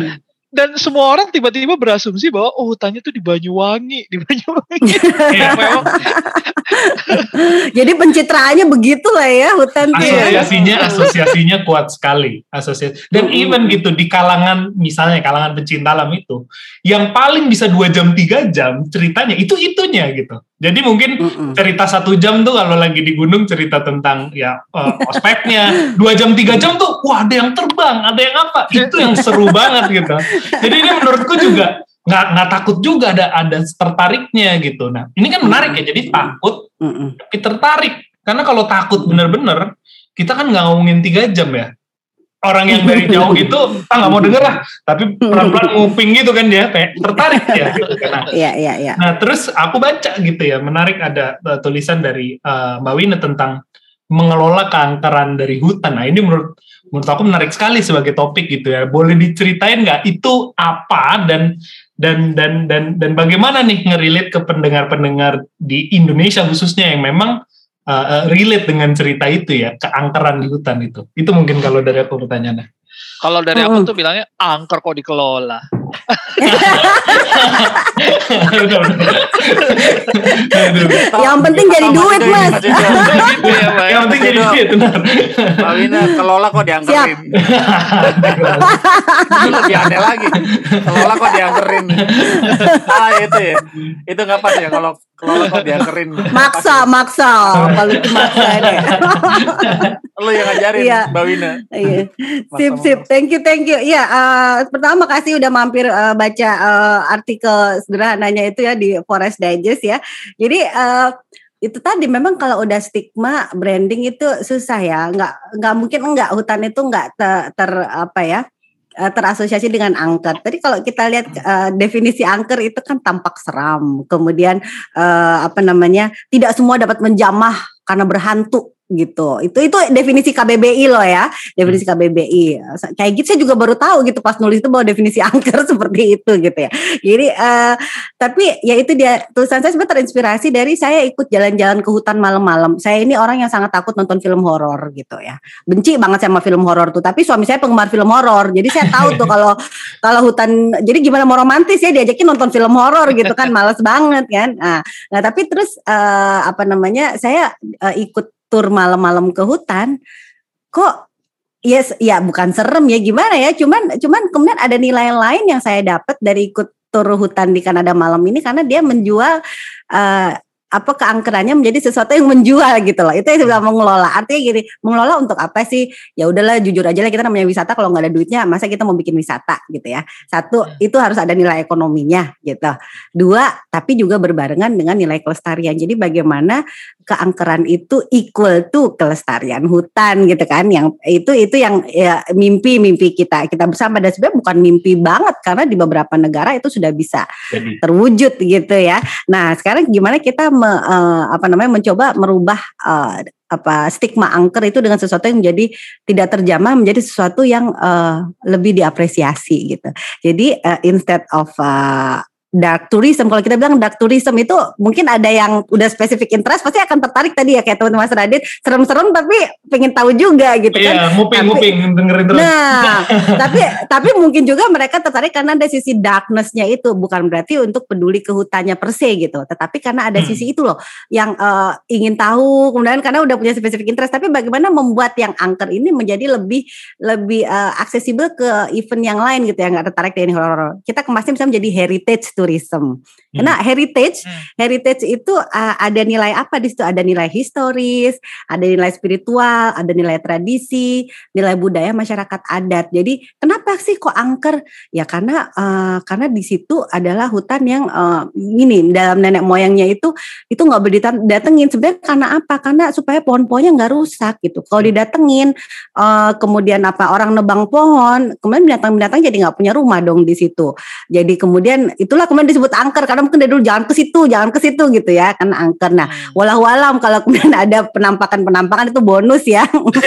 Dan semua orang tiba-tiba berasumsi bahwa oh hutannya tuh di Banyuwangi, di Banyuwangi. Iya. Jadi pencitraannya begitu lah ya hutan ya. asosiasinya asosiasinya kuat sekali asosiasi dan Mm-mm. even gitu di kalangan misalnya kalangan pecinta alam itu yang paling bisa dua jam tiga jam ceritanya itu itunya gitu jadi mungkin Mm-mm. cerita satu jam tuh kalau lagi di gunung cerita tentang ya eh, ospeknya. Dua jam tiga jam tuh wah ada yang terbang ada yang apa? Itu yang seru banget gitu. Jadi ini menurutku juga nggak nggak takut juga ada ada tertariknya gitu. Nah ini kan menarik ya jadi takut Mm-mm. tapi tertarik. Karena kalau takut bener-bener kita kan nggak ngomongin tiga jam ya orang yang dari jauh itu ah nggak mau denger lah tapi pelan-pelan nguping gitu kan dia kayak tertarik ya gitu Iya iya iya. Nah, terus aku baca gitu ya, menarik ada uh, tulisan dari uh, Mbak Wina tentang mengelola keangkeran dari hutan. Nah, ini menurut menurut aku menarik sekali sebagai topik gitu ya. Boleh diceritain nggak itu apa dan dan dan dan dan bagaimana nih ngerelate ke pendengar-pendengar di Indonesia khususnya yang memang uh, uh, relate dengan cerita itu ya, keangkeran di hutan itu. Itu mungkin kalau dari aku pertanyaannya. kalau dari aku Mm-mm. tuh bilangnya angker kok dikelola. Yang penting jadi duit, Mas. Gitu ya, Pak. Yang penting jadi Mas duit, benar. Wina kelola kok diangkerin. Itu lebih aneh lagi. Kelola kok diangkerin. Ah itu ya. Itu nggak pas ya kalau kelola kok diangkerin. maksa, maksa. Kalau itu maksa Lu yang ngajarin Iya. Mbak Wina. Iya. Sip, sip. Thank you, thank you. Iya, eh, pertama kasih udah mampir eh, baca eh, artikel sederhananya itu ya di Forest Digest ya. Jadi eh, itu tadi memang kalau udah stigma branding itu susah ya. Nggak nggak mungkin enggak hutan itu nggak ter, ter apa ya terasosiasi dengan angker. Tadi kalau kita lihat eh, definisi angker itu kan tampak seram. Kemudian eh, apa namanya? tidak semua dapat menjamah karena berhantu gitu. Itu itu definisi KBBI loh ya, definisi KBBI. Kayak gitu saya juga baru tahu gitu pas nulis itu bahwa definisi angker seperti itu gitu ya. Jadi eh, tapi ya itu dia tulisan saya sebenarnya terinspirasi dari saya ikut jalan-jalan ke hutan malam-malam. Saya ini orang yang sangat takut nonton film horor gitu ya. Benci banget sama film horor tuh, tapi suami saya penggemar film horor. Jadi saya tahu tuh kalau kalau hutan jadi gimana mau romantis ya diajakin nonton film horor gitu kan males banget kan. Nah, nah tapi terus eh, apa namanya? saya eh, ikut tur malam-malam ke hutan kok yes ya bukan serem ya gimana ya cuman cuman kemudian ada nilai lain yang saya dapat dari ikut tur hutan di Kanada malam ini karena dia menjual eh, apa keangkerannya menjadi sesuatu yang menjual gitu loh. Itu yang saya bilang mengelola. Artinya gini mengelola untuk apa sih? Ya udahlah jujur aja lah kita namanya wisata kalau nggak ada duitnya masa kita mau bikin wisata gitu ya. Satu itu harus ada nilai ekonominya gitu. Dua tapi juga berbarengan dengan nilai kelestarian. Jadi bagaimana keangkeran itu equal to kelestarian hutan gitu kan yang itu itu yang ya, mimpi mimpi kita. Kita bersama dan sebenarnya bukan mimpi banget karena di beberapa negara itu sudah bisa terwujud gitu ya. Nah sekarang gimana kita me- eh, apa namanya mencoba merubah eh, apa stigma angker itu dengan sesuatu yang menjadi tidak terjamah menjadi sesuatu yang eh, lebih diapresiasi gitu. Jadi eh, instead of eh, dark tourism kalau kita bilang dark tourism itu mungkin ada yang udah spesifik interest pasti akan tertarik tadi ya kayak teman-teman Mas Radit serem-serem tapi pengen tahu juga gitu kan. Iya, nguping, Tapi- nguping, dengerin terus. Nah, tapi tapi mungkin juga mereka tertarik karena ada sisi darkness-nya itu bukan berarti untuk peduli ke hutannya per se gitu, tetapi karena ada Hmm. sisi itu loh yang eh, ingin tahu kemudian karena udah punya spesifik interest tapi bagaimana membuat yang angker ini menjadi lebih lebih eh, aksesibel ke event yang lain gitu ya nggak tertarik dengan horor. Kita kemasnya bisa menjadi heritage tourism. Karena heritage Hmm. heritage itu uh, ada nilai apa di situ? Ada nilai historis, ada nilai spiritual, ada nilai tradisi, nilai budaya masyarakat adat. Jadi kenapa sih kok angker? Ya karena uh, karena di situ adalah hutan yang uh, ini dalam nenek moyangnya itu itu nggak boleh datengin. Sebenarnya karena apa? Karena supaya pohon-pohonnya nggak rusak gitu. Kalau didatengin, uh, kemudian apa orang nebang pohon, kemudian binatang-binatang jadi nggak punya rumah dong di situ. Jadi kemudian itulah kemudian disebut angker karena mungkin dari dulu jangan ke situ, jangan ke situ gitu ya, karena angker. Nah, Hmm. walau alam kalau kemudian ada penampakan-penampakan itu bonus ya mungkin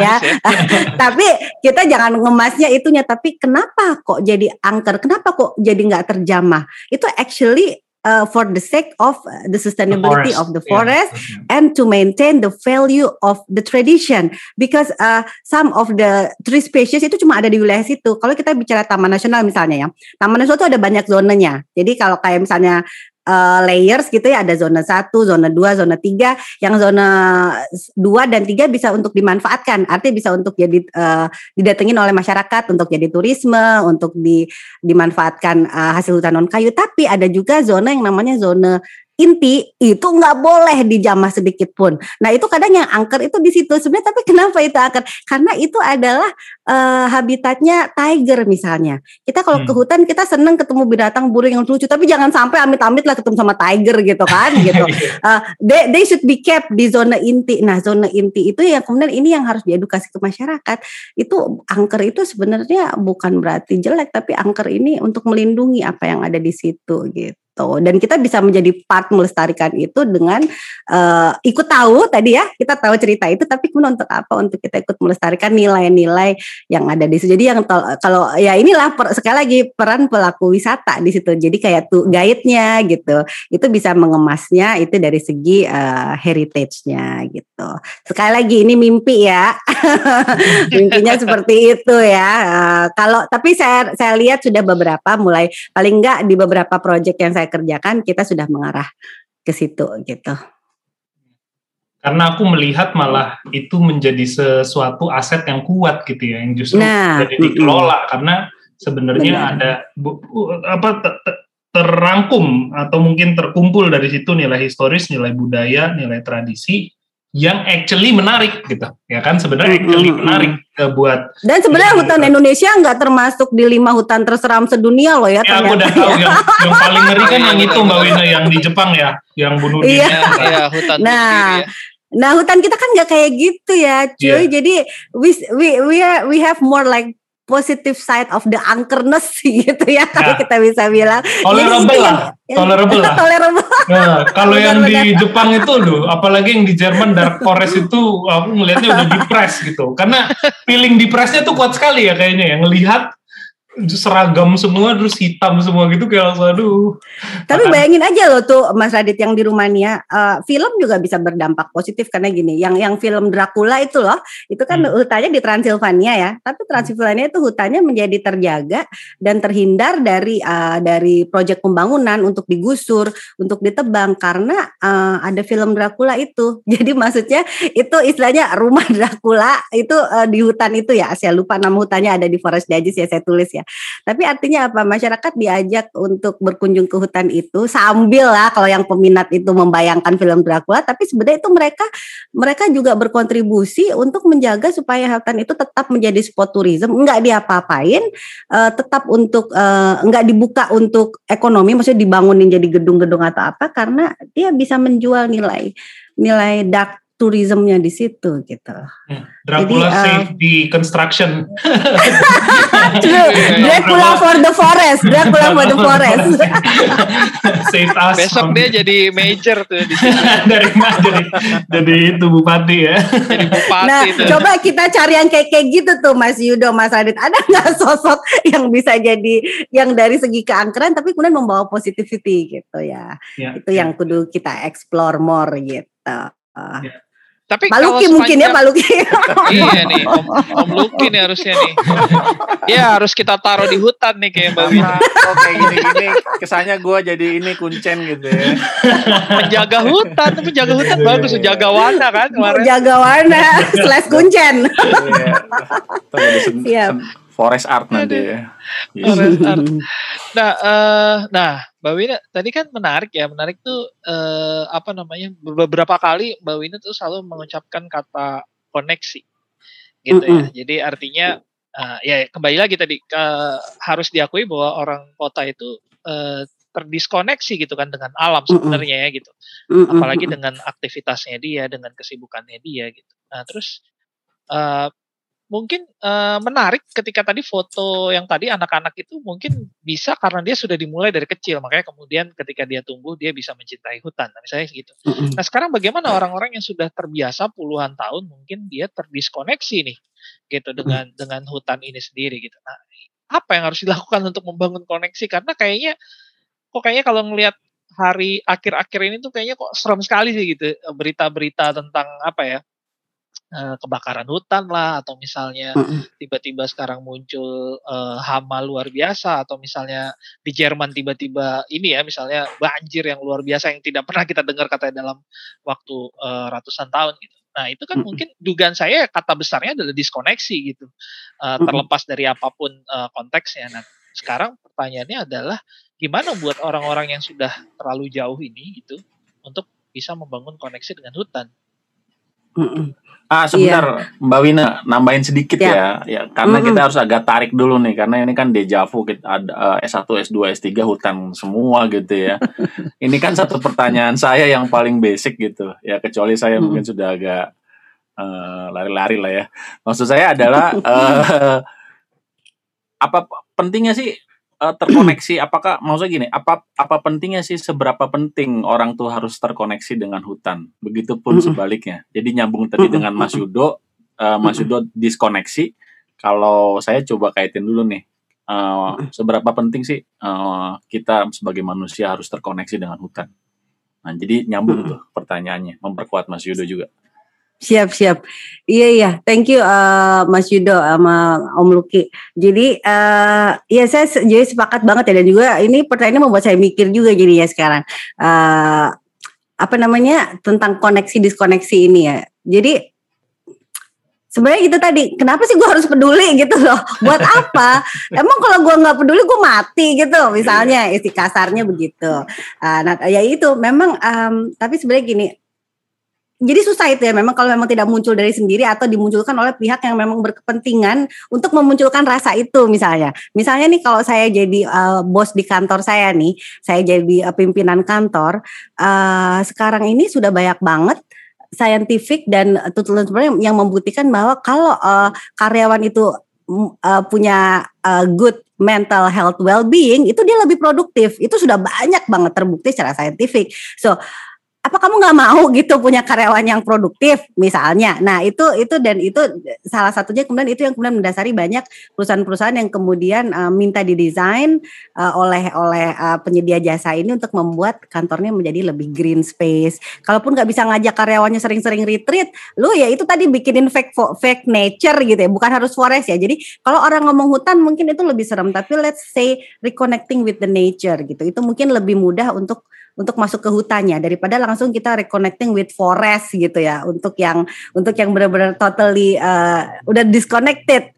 ya. tapi kita jangan ngemasnya itunya. Tapi kenapa kok jadi angker? Kenapa kok jadi nggak terjamah? Itu actually uh, for the sake of uh, the sustainability forest, of the forest and to maintain the value of the tradition because uh, some of the tree species itu cuma ada di wilayah situ. Kalau kita bicara taman nasional misalnya ya, taman nasional itu ada banyak zonanya. Jadi kalau kayak misalnya uh, layers gitu ya ada zona 1, zona 2, zona 3. Yang zona 2 dan 3 bisa untuk dimanfaatkan. Artinya bisa untuk jadi uh, didatengin oleh masyarakat untuk jadi turisme, untuk di dimanfaatkan uh, hasil hutan non kayu. Tapi ada juga zona yang namanya zona inti itu nggak boleh dijamah sedikit pun. Nah itu kadang yang angker itu di situ sebenarnya. Tapi kenapa itu angker? Karena itu adalah eh, habitatnya tiger misalnya. Kita kalau ke Hmm. hutan kita seneng ketemu binatang burung yang lucu. Tapi jangan sampai amit-amit lah ketemu sama tiger gitu kan gitu. Uh, they, they should be kept di zona inti. Nah, zona inti itu yang kemudian ini yang harus diedukasi ke masyarakat. Itu angker itu sebenarnya bukan berarti jelek, tapi angker ini untuk melindungi apa yang ada di situ gitu. Dan kita bisa menjadi part melestarikan itu dengan uh, ikut tahu tadi ya, kita tahu cerita itu, tapi kemudian untuk apa? Untuk kita ikut melestarikan nilai-nilai yang ada di situ. Jadi yang kalau ya inilah per- sekali lagi peran pelaku wisata di situ. Jadi kayak tuh guide-nya gitu itu bisa mengemasnya itu dari segi eh, heritage-nya gitu. Sekali lagi ini mimpi ya. Mimpinya seperti itu ya. Uh, kalau tapi saya saya lihat sudah beberapa mulai paling enggak di beberapa proyek yang saya kerjakan kita sudah mengarah ke situ gitu. Karena aku melihat malah itu menjadi sesuatu aset yang kuat gitu ya, yang justru nah, jadi dikelola karena sebenarnya Benar. ada bu, apa terrangkum atau mungkin terkumpul dari situ nilai historis, nilai budaya, nilai tradisi yang actually menarik gitu ya kan sebenarnya actually menarik uh, buat dan sebenarnya hutan Indonesia nggak termasuk di lima hutan terseram sedunia loh ya, ya aku udah tahu yang, yang paling ngeri kan yang itu mbak Wina yang di Jepang ya yang bunuh diri iya. ya, hutan nah ya. Nah hutan kita kan nggak kayak gitu ya, cuy. Yeah. Jadi we we we are, we have more like positive side of the angkerness gitu ya kalau ya. kita bisa bilang. Tolerable lah, tolerable lah. tolerable. Nah, kalau yang di Jepang itu loh, apalagi yang di Jerman Dark Forest itu aku ngelihatnya udah depres gitu. Karena feeling depresnya tuh kuat sekali ya kayaknya yang lihat seragam semua terus hitam semua gitu kayak langsung aduh. Tapi bayangin aja loh tuh Mas Radit yang di Rumania uh, film juga bisa berdampak positif karena gini, yang yang film Dracula itu loh, itu kan hmm. hutannya di Transilvania ya. Tapi Transilvania itu hutannya menjadi terjaga dan terhindar dari uh, dari proyek pembangunan untuk digusur, untuk ditebang karena uh, ada film Dracula itu. Jadi maksudnya itu istilahnya rumah Dracula itu uh, di hutan itu ya. Saya lupa nama hutannya ada di Forest Dajis ya saya tulis ya. Tapi artinya apa? Masyarakat diajak untuk berkunjung ke hutan itu sambil lah kalau yang peminat itu membayangkan film Dracula, tapi sebenarnya itu mereka mereka juga berkontribusi untuk menjaga supaya hutan itu tetap menjadi spot tourism, enggak diapa-apain, uh, tetap untuk uh, enggak dibuka untuk ekonomi, maksudnya dibangunin jadi gedung-gedung atau apa karena dia bisa menjual nilai nilai dark tourismnya di situ gitu. Hmm. Dracula Jadi, uh, save the construction. Dracula for the forest, Dracula for the forest. save us. Besok dia jadi major tuh di sini. dari jadi jadi itu bupati ya. Jadi bupati. Nah, tuh. coba kita cari yang kayak kayak gitu tuh Mas Yudo, Mas Adit. Ada nggak sosok yang bisa jadi yang dari segi keangkeran tapi kemudian membawa positivity gitu ya. ya itu ya. yang kudu kita explore more gitu. Ya. Tapi Maluki mungkin ya Maluki. iya nih, Om, Om Luki nih harusnya nih. Iya harus kita taruh di hutan nih kayak Mbak Wina. Oh kayak gini-gini, kesannya gue jadi ini kuncen gitu ya. menjaga hutan, menjaga hutan bagus, menjaga warna kan kemarin. Menjaga warna, slash kuncen. Iya. Forest art nanti ya. Forest art. Nah, uh, nah Mbak Wina tadi kan menarik ya, menarik tuh eh, apa namanya beberapa kali Mbak Wina tuh selalu mengucapkan kata koneksi, gitu ya. Jadi artinya uh, ya kembali lagi tadi uh, harus diakui bahwa orang kota itu uh, terdiskoneksi gitu kan dengan alam sebenarnya ya gitu, apalagi dengan aktivitasnya dia, dengan kesibukannya dia gitu. Nah terus uh, mungkin uh, menarik ketika tadi foto yang tadi anak-anak itu mungkin bisa karena dia sudah dimulai dari kecil. Makanya kemudian ketika dia tumbuh dia bisa mencintai hutan. Nah, misalnya gitu. Nah sekarang bagaimana orang-orang yang sudah terbiasa puluhan tahun mungkin dia terdiskoneksi nih gitu dengan dengan hutan ini sendiri gitu. Nah apa yang harus dilakukan untuk membangun koneksi? Karena kayaknya kok kayaknya kalau ngelihat hari akhir-akhir ini tuh kayaknya kok serem sekali sih gitu berita-berita tentang apa ya Eh, kebakaran hutan lah atau misalnya tiba-tiba sekarang muncul uh, hama luar biasa atau misalnya di Jerman tiba-tiba ini ya misalnya banjir yang luar biasa yang tidak pernah kita dengar katanya dalam waktu uh, ratusan tahun gitu. Nah itu kan mungkin dugaan saya kata besarnya adalah diskoneksi gitu uh, terlepas dari apa pun uh, konteksnya. Nah sekarang pertanyaannya adalah gimana buat orang-orang yang sudah terlalu jauh ini gitu untuk bisa membangun koneksi dengan hutan. Ah sebentar iya. Mbak Wina nambahin sedikit ya, ya, ya karena kita harus agak tarik dulu nih karena ini kan dejavu kita ada uh, S1, S2, S3 hutan semua gitu ya. ini kan satu pertanyaan saya yang paling basic gitu ya kecuali saya mungkin sudah agak eh, lari-lari lah ya. Maksud saya adalah uh, apa pentingnya sih uh, terkoneksi? Apakah maksudnya gini apa apa pentingnya sih seberapa penting orang tuh harus terkoneksi dengan hutan? Begitupun sebaliknya. Jadi nyambung tadi dengan Mas Yudo uh, Mas Yudo diskoneksi. Kalau saya coba kaitin dulu nih uh, seberapa penting sih uh, kita sebagai manusia harus terkoneksi dengan hutan? Nah jadi nyambung tuh pertanyaannya memperkuat Mas Yudo juga Siap siap. Iya iya, thank you uh, Mas Yudo sama Om Luki. Jadi uh, ya saya jadi sepakat banget ya dan juga ini pertanyaannya membuat saya mikir juga jadi ya sekarang. Uh, apa namanya tentang koneksi diskoneksi ini ya. Jadi sebenarnya itu tadi kenapa sih gue harus peduli gitu loh buat apa emang kalau gue nggak peduli gue mati gitu misalnya isi kasarnya begitu uh, nah ya itu memang um, tapi sebenarnya gini jadi susah itu ya memang kalau memang tidak muncul dari sendiri atau dimunculkan oleh pihak yang memang berkepentingan untuk memunculkan rasa itu misalnya. Misalnya nih kalau saya jadi uh, bos di kantor saya nih, saya jadi uh, pimpinan kantor, uh, sekarang ini sudah banyak banget scientific dan tuntutan yang membuktikan bahwa kalau uh, karyawan itu uh, punya uh, good mental health well-being itu dia lebih produktif. Itu sudah banyak banget terbukti secara saintifik. So apa kamu nggak mau gitu punya karyawan yang produktif misalnya? Nah itu itu dan itu salah satunya kemudian itu yang kemudian mendasari banyak perusahaan-perusahaan yang kemudian uh, minta didesain uh, oleh oleh uh, penyedia jasa ini untuk membuat kantornya menjadi lebih green space. Kalaupun nggak bisa ngajak karyawannya sering-sering retreat lu ya itu tadi bikinin fake fake nature gitu ya bukan harus forest ya. Jadi kalau orang ngomong hutan mungkin itu lebih serem tapi let's say reconnecting with the nature gitu. Itu mungkin lebih mudah untuk untuk masuk ke hutannya daripada langsung kita reconnecting with forest gitu ya untuk yang untuk yang benar-benar totally uh, udah disconnected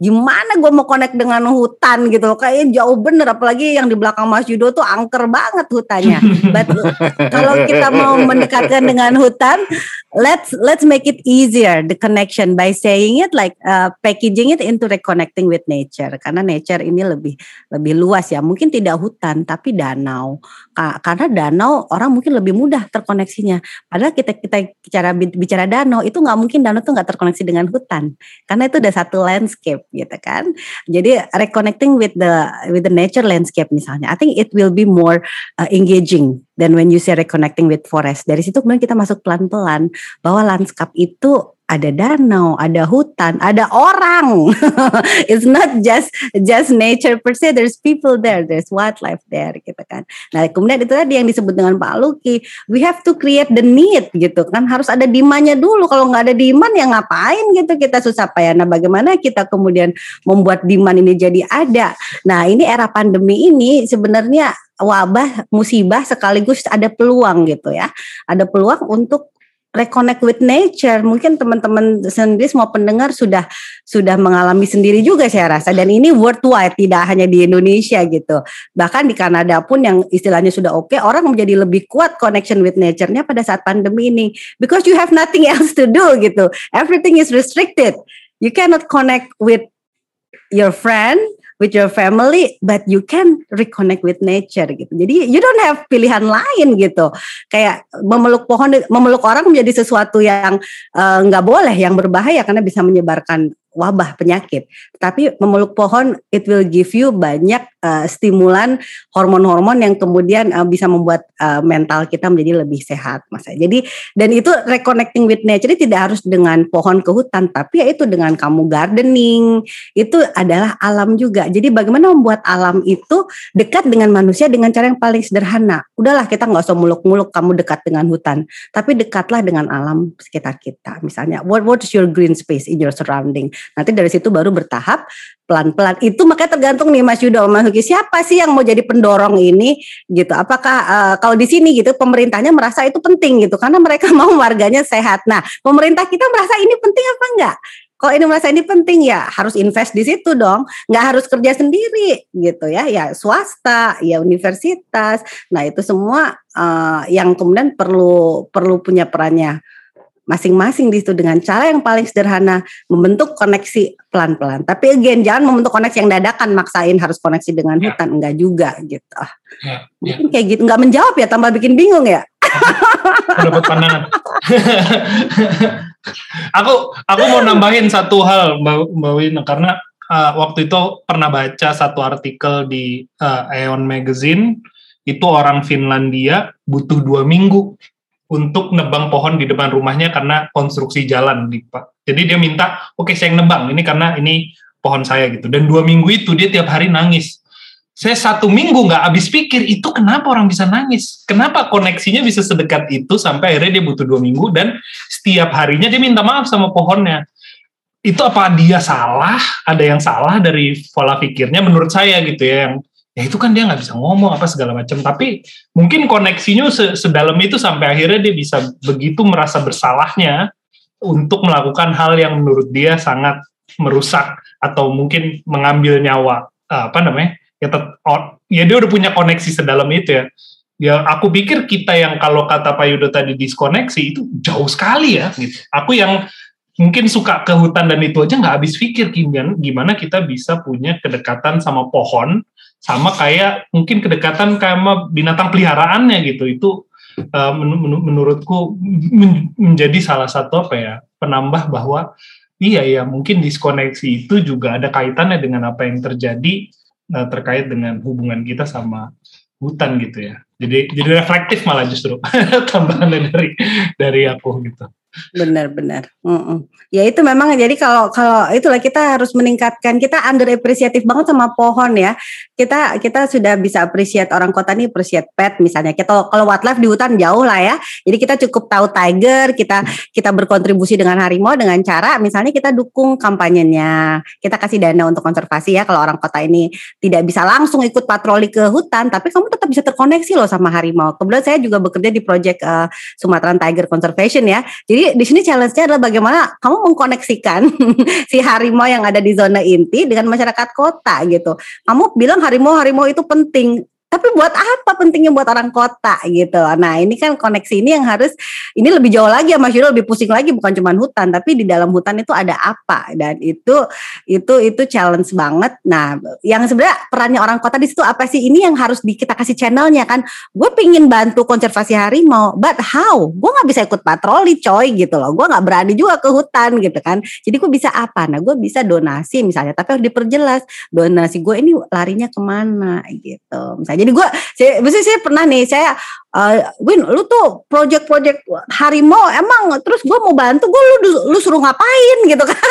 gimana gue mau connect dengan hutan gitu kayak jauh bener apalagi yang di belakang Mas Yudo tuh angker banget hutannya. But kalau kita mau mendekatkan dengan hutan let's let's make it easier the connection by saying it like uh, packaging it into reconnecting with nature. Karena nature ini lebih lebih luas ya. Mungkin tidak hutan tapi danau. Karena danau orang mungkin lebih mudah terkoneksinya. Padahal kita kita bicara bicara danau itu nggak mungkin danau tuh nggak terkoneksi dengan hutan. Karena itu udah satu landscape gitu kan. Jadi reconnecting with the with the nature landscape misalnya, I think it will be more uh, engaging than when you say reconnecting with forest. Dari situ kemudian kita masuk pelan-pelan bahwa landscape itu ada danau, ada hutan, ada orang. It's not just just nature per se. There's people there, there's wildlife there, gitu kan. Nah kemudian itu tadi yang disebut dengan Pak Luki, we have to create the need, gitu kan. Harus ada demandnya dulu. Kalau nggak ada demand ya ngapain gitu kita susah payah. Nah bagaimana kita kemudian membuat demand ini jadi ada. Nah ini era pandemi ini sebenarnya wabah musibah sekaligus ada peluang gitu ya. Ada peluang untuk reconnect with nature. Mungkin teman-teman sendiri semua pendengar sudah sudah mengalami sendiri juga saya rasa dan ini worldwide tidak hanya di Indonesia gitu. Bahkan di Kanada pun yang istilahnya sudah oke, okay, orang menjadi lebih kuat connection with nature-nya pada saat pandemi ini because you have nothing else to do gitu. Everything is restricted. You cannot connect with your friend with your family but you can reconnect with nature gitu. Jadi you don't have pilihan lain gitu. Kayak memeluk pohon memeluk orang menjadi sesuatu yang eh, nggak uh, boleh yang berbahaya karena bisa menyebarkan wabah penyakit. Tapi memeluk pohon it will give you banyak uh, stimulan hormon-hormon yang kemudian uh, bisa membuat uh, mental kita menjadi lebih sehat, Mas. Jadi dan itu reconnecting with nature tidak harus dengan pohon ke hutan, tapi ya itu dengan kamu gardening, itu adalah alam juga. Jadi bagaimana membuat alam itu dekat dengan manusia dengan cara yang paling sederhana. Udahlah kita nggak usah muluk-muluk kamu dekat dengan hutan, tapi dekatlah dengan alam sekitar kita. Misalnya, what what is your green space in your surrounding? Nanti dari situ baru bertahap pelan-pelan. Itu makanya tergantung nih Mas Yudo, Mas Huki, siapa sih yang mau jadi pendorong ini gitu. Apakah uh, kalau di sini gitu pemerintahnya merasa itu penting gitu karena mereka mau warganya sehat. Nah, pemerintah kita merasa ini penting apa enggak? Kalau ini merasa ini penting ya harus invest di situ dong, nggak harus kerja sendiri gitu ya, ya swasta, ya universitas. Nah itu semua uh, yang kemudian perlu perlu punya perannya masing-masing di situ dengan cara yang paling sederhana membentuk koneksi pelan-pelan. Tapi again jangan membentuk koneksi yang dadakan maksain harus koneksi dengan ya. hutan enggak juga gitu. Ya, ya. Mungkin kayak gitu nggak menjawab ya tambah bikin bingung ya. Dapat pandangan. aku aku mau nambahin satu hal Mbak Mbak Wina karena uh, waktu itu pernah baca satu artikel di uh, Aeon Magazine itu orang Finlandia butuh dua minggu untuk nebang pohon di depan rumahnya karena konstruksi jalan di Pak. Jadi dia minta, oke okay, saya yang nebang ini karena ini pohon saya gitu. Dan dua minggu itu dia tiap hari nangis. saya satu minggu nggak habis pikir itu kenapa orang bisa nangis, kenapa koneksinya bisa sedekat itu sampai akhirnya dia butuh dua minggu dan setiap harinya dia minta maaf sama pohonnya. Itu apa dia salah? Ada yang salah dari pola pikirnya menurut saya gitu ya yang ya itu kan dia nggak bisa ngomong apa segala macam tapi mungkin koneksinya sedalam itu sampai akhirnya dia bisa begitu merasa bersalahnya untuk melakukan hal yang menurut dia sangat merusak atau mungkin mengambil nyawa apa namanya ya ya dia udah punya koneksi sedalam itu ya ya aku pikir kita yang kalau kata Pak Yudo tadi diskoneksi itu jauh sekali ya gitu. Aku yang mungkin suka ke hutan dan itu aja nggak habis pikir gimana gimana kita bisa punya kedekatan sama pohon sama kayak mungkin kedekatan sama binatang peliharaannya gitu itu uh, men men menurutku men menjadi salah satu apa ya penambah bahwa iya ya mungkin diskoneksi itu juga ada kaitannya dengan apa yang terjadi uh, terkait dengan hubungan kita sama hutan gitu ya. Jadi jadi reflektif malah justru tambahannya dari dari aku gitu. Benar-benar. Mm -mm. Ya itu memang jadi kalau kalau itulah kita harus meningkatkan kita under appreciative banget sama pohon ya. Kita kita sudah bisa appreciate orang kota nih appreciate pet misalnya. Kita kalau wildlife di hutan jauh lah ya. Jadi kita cukup tahu tiger, kita kita berkontribusi dengan harimau dengan cara misalnya kita dukung kampanyenya. Kita kasih dana untuk konservasi ya kalau orang kota ini tidak bisa langsung ikut patroli ke hutan, tapi kamu tetap bisa terkoneksi loh sama harimau. Kebetulan saya juga bekerja di project uh, Sumatera Tiger Conservation ya. Jadi jadi di sini challenge-nya adalah bagaimana kamu mengkoneksikan si harimau yang ada di zona inti dengan masyarakat kota gitu. Kamu bilang harimau-harimau itu penting, tapi buat apa pentingnya buat orang kota gitu. Nah ini kan koneksi ini yang harus ini lebih jauh lagi ya Mas Yudho lebih pusing lagi bukan cuma hutan tapi di dalam hutan itu ada apa. Dan itu itu itu challenge banget. Nah yang sebenarnya perannya orang kota di situ apa sih? Ini yang harus di, kita kasih channelnya kan. Gue pingin bantu konservasi harimau but how? Gue nggak bisa ikut patroli coy gitu loh. Gue nggak berani juga ke hutan gitu kan. Jadi gue bisa apa? Nah gue bisa donasi misalnya tapi harus diperjelas. Donasi gue ini larinya ke mana gitu. Misalnya jadi gue, saya, maksudnya saya pernah nih, saya, uh, Win, lu tuh project-project harimau, emang terus gue mau bantu, gue lu, lu suruh ngapain gitu kan?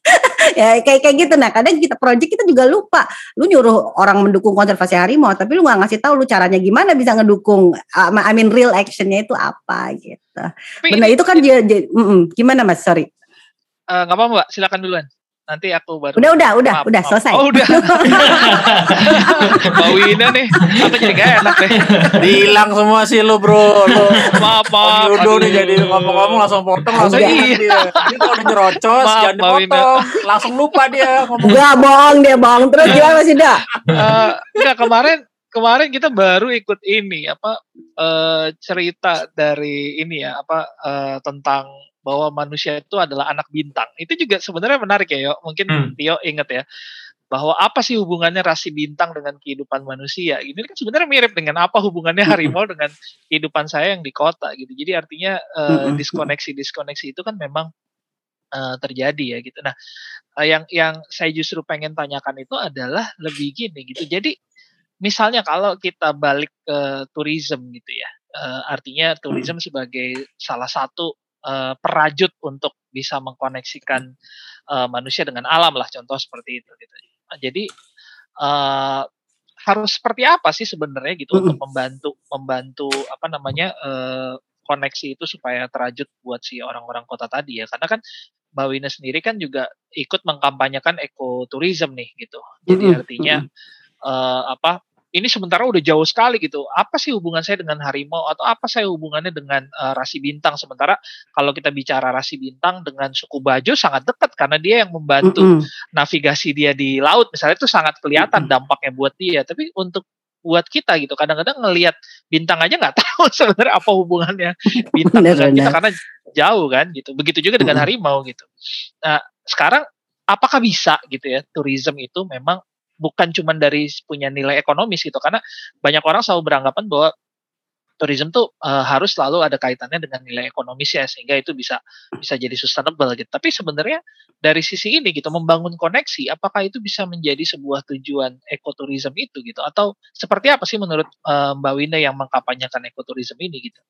ya kayak kayak gitu. Nah kadang kita project kita juga lupa, lu nyuruh orang mendukung konservasi harimau, tapi lu nggak ngasih tahu lu caranya gimana bisa ngedukung, uh, I mean real actionnya itu apa gitu. Benar itu kan dia, dia mm -mm. gimana mas? Sorry. Uh, gak apa-apa mbak, silakan duluan nanti aku baru udah udah udah maaf, udah maaf. selesai. Oh udah. Wina nih. Aku jadi gak enak deh dihilang semua sih lo bro. Lo maaf maaf. Udah nih jadi ngomong-ngomong langsung potong langsung iya. dia. Dia kalau udah nyerocos maaf, jangan dipotong. Langsung lupa dia ngomong. Enggak bohong dia bohong. Terus gimana sih dah uh, enggak kemarin kemarin kita baru ikut ini apa uh, cerita dari ini ya apa uh, tentang bahwa manusia itu adalah anak bintang. Itu juga sebenarnya menarik ya, yo. Mungkin hmm. Tio ingat ya bahwa apa sih hubungannya rasi bintang dengan kehidupan manusia? Ini kan sebenarnya mirip dengan apa hubungannya hmm. harimau dengan kehidupan saya yang di kota gitu. Jadi artinya uh, diskoneksi diskoneksi itu kan memang uh, terjadi ya gitu. Nah, uh, yang yang saya justru pengen tanyakan itu adalah lebih gini gitu. Jadi misalnya kalau kita balik ke tourism gitu ya, uh, artinya tourism sebagai salah satu uh, perajut untuk bisa mengkoneksikan uh, manusia dengan alam lah contoh seperti itu gitu. Nah, jadi uh, harus seperti apa sih sebenarnya gitu untuk membantu membantu apa namanya uh, koneksi itu supaya terajut buat si orang-orang kota tadi ya? Karena kan Mbak Wina sendiri kan juga ikut mengkampanyekan ekoturism nih gitu. Jadi artinya uh, apa ini sementara udah jauh sekali gitu. Apa sih hubungan saya dengan harimau atau apa saya hubungannya dengan uh, rasi bintang? Sementara kalau kita bicara rasi bintang dengan suku Bajo sangat dekat karena dia yang membantu mm -hmm. navigasi dia di laut misalnya itu sangat kelihatan mm -hmm. dampaknya buat dia. Tapi untuk buat kita gitu kadang-kadang ngelihat bintang aja nggak tahu sebenarnya apa hubungannya bintang dengan kita karena jauh kan gitu. Begitu juga dengan harimau gitu. Nah sekarang apakah bisa gitu ya tourism itu memang bukan cuma dari punya nilai ekonomis gitu karena banyak orang selalu beranggapan bahwa tourism tuh uh, harus selalu ada kaitannya dengan nilai ekonomis ya sehingga itu bisa bisa jadi sustainable gitu. Tapi sebenarnya dari sisi ini gitu membangun koneksi apakah itu bisa menjadi sebuah tujuan ekoturism itu gitu atau seperti apa sih menurut uh, Mbak Wina yang mengkampanyekan ekoturism ini gitu?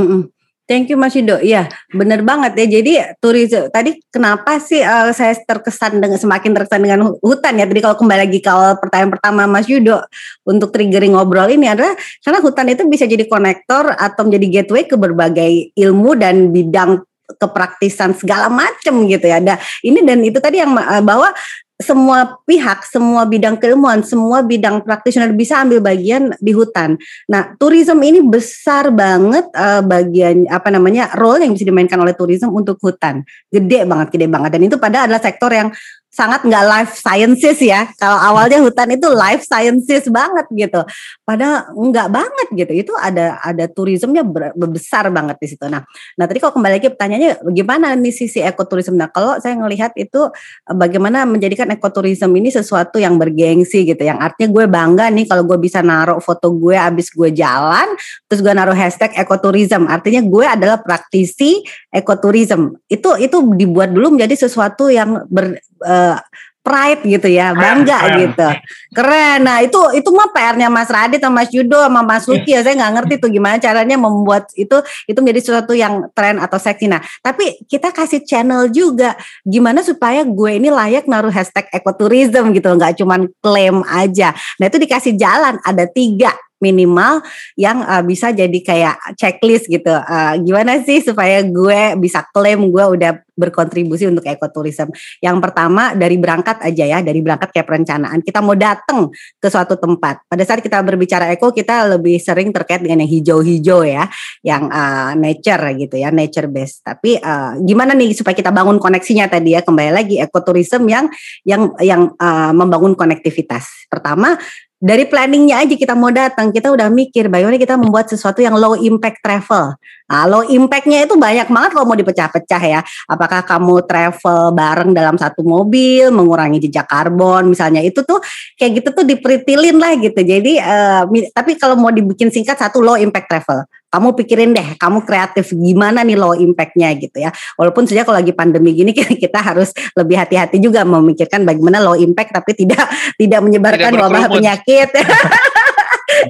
Mm -mm. Thank you Mas Yudo. Iya, benar banget ya. Jadi turisme tadi kenapa sih uh, saya terkesan dengan semakin terkesan dengan hutan ya. Tadi kalau kembali lagi ke awal pertanyaan pertama Mas Yudo untuk triggering ngobrol ini adalah karena hutan itu bisa jadi konektor atau menjadi gateway ke berbagai ilmu dan bidang kepraktisan segala macam gitu ya. Ada ini dan itu tadi yang uh, bahwa semua pihak, semua bidang keilmuan, semua bidang praktisioner bisa ambil bagian di hutan. Nah, tourism ini besar banget uh, bagian apa namanya role yang bisa dimainkan oleh tourism untuk hutan. Gede banget, gede banget. Dan itu pada adalah sektor yang sangat nggak life sciences ya. Kalau awalnya hutan itu life sciences banget gitu. Padahal nggak banget gitu. Itu ada ada turismenya besar banget di situ. Nah, nah tadi kalau kembali lagi pertanyaannya bagaimana nih sisi ekoturisme? Nah, kalau saya ngelihat itu eh, bagaimana menjadikan ekoturisme ini sesuatu yang bergengsi gitu. Yang artinya gue bangga nih kalau gue bisa naruh foto gue abis gue jalan, terus gue naruh hashtag ekoturisme. Artinya gue adalah praktisi ekoturisme. Itu itu dibuat dulu menjadi sesuatu yang ber, uh, pride gitu ya, bangga keren, gitu. Keren. Nah, itu itu mah PR-nya Mas Radit sama Mas Yudo sama Mas Luki ya. Saya nggak ngerti tuh gimana caranya membuat itu itu menjadi sesuatu yang tren atau seksi. Nah, tapi kita kasih channel juga gimana supaya gue ini layak naruh hashtag ekoturism gitu, nggak cuman klaim aja. Nah, itu dikasih jalan ada tiga minimal yang uh, bisa jadi kayak checklist gitu. Uh, gimana sih supaya gue bisa klaim gue udah berkontribusi untuk ekoturism. Yang pertama dari berangkat aja ya, dari berangkat kayak perencanaan. Kita mau datang ke suatu tempat. Pada saat kita berbicara eko, kita lebih sering terkait dengan yang hijau-hijau ya, yang uh, nature gitu ya, nature based. Tapi uh, gimana nih supaya kita bangun koneksinya tadi ya, kembali lagi ekoturism yang yang yang uh, membangun konektivitas. Pertama dari planningnya aja kita mau datang kita udah mikir bagaimana kita membuat sesuatu yang low impact travel. Nah low impactnya itu banyak banget kalau mau dipecah-pecah ya. Apakah kamu travel bareng dalam satu mobil mengurangi jejak karbon misalnya. Itu tuh kayak gitu tuh diperitilin lah gitu. Jadi uh, tapi kalau mau dibikin singkat satu low impact travel kamu pikirin deh kamu kreatif gimana nih low impactnya gitu ya. Walaupun sejak kalau lagi pandemi gini kita harus lebih hati-hati juga memikirkan bagaimana low impact tapi tidak tidak menyebarkan tidak wabah penyakit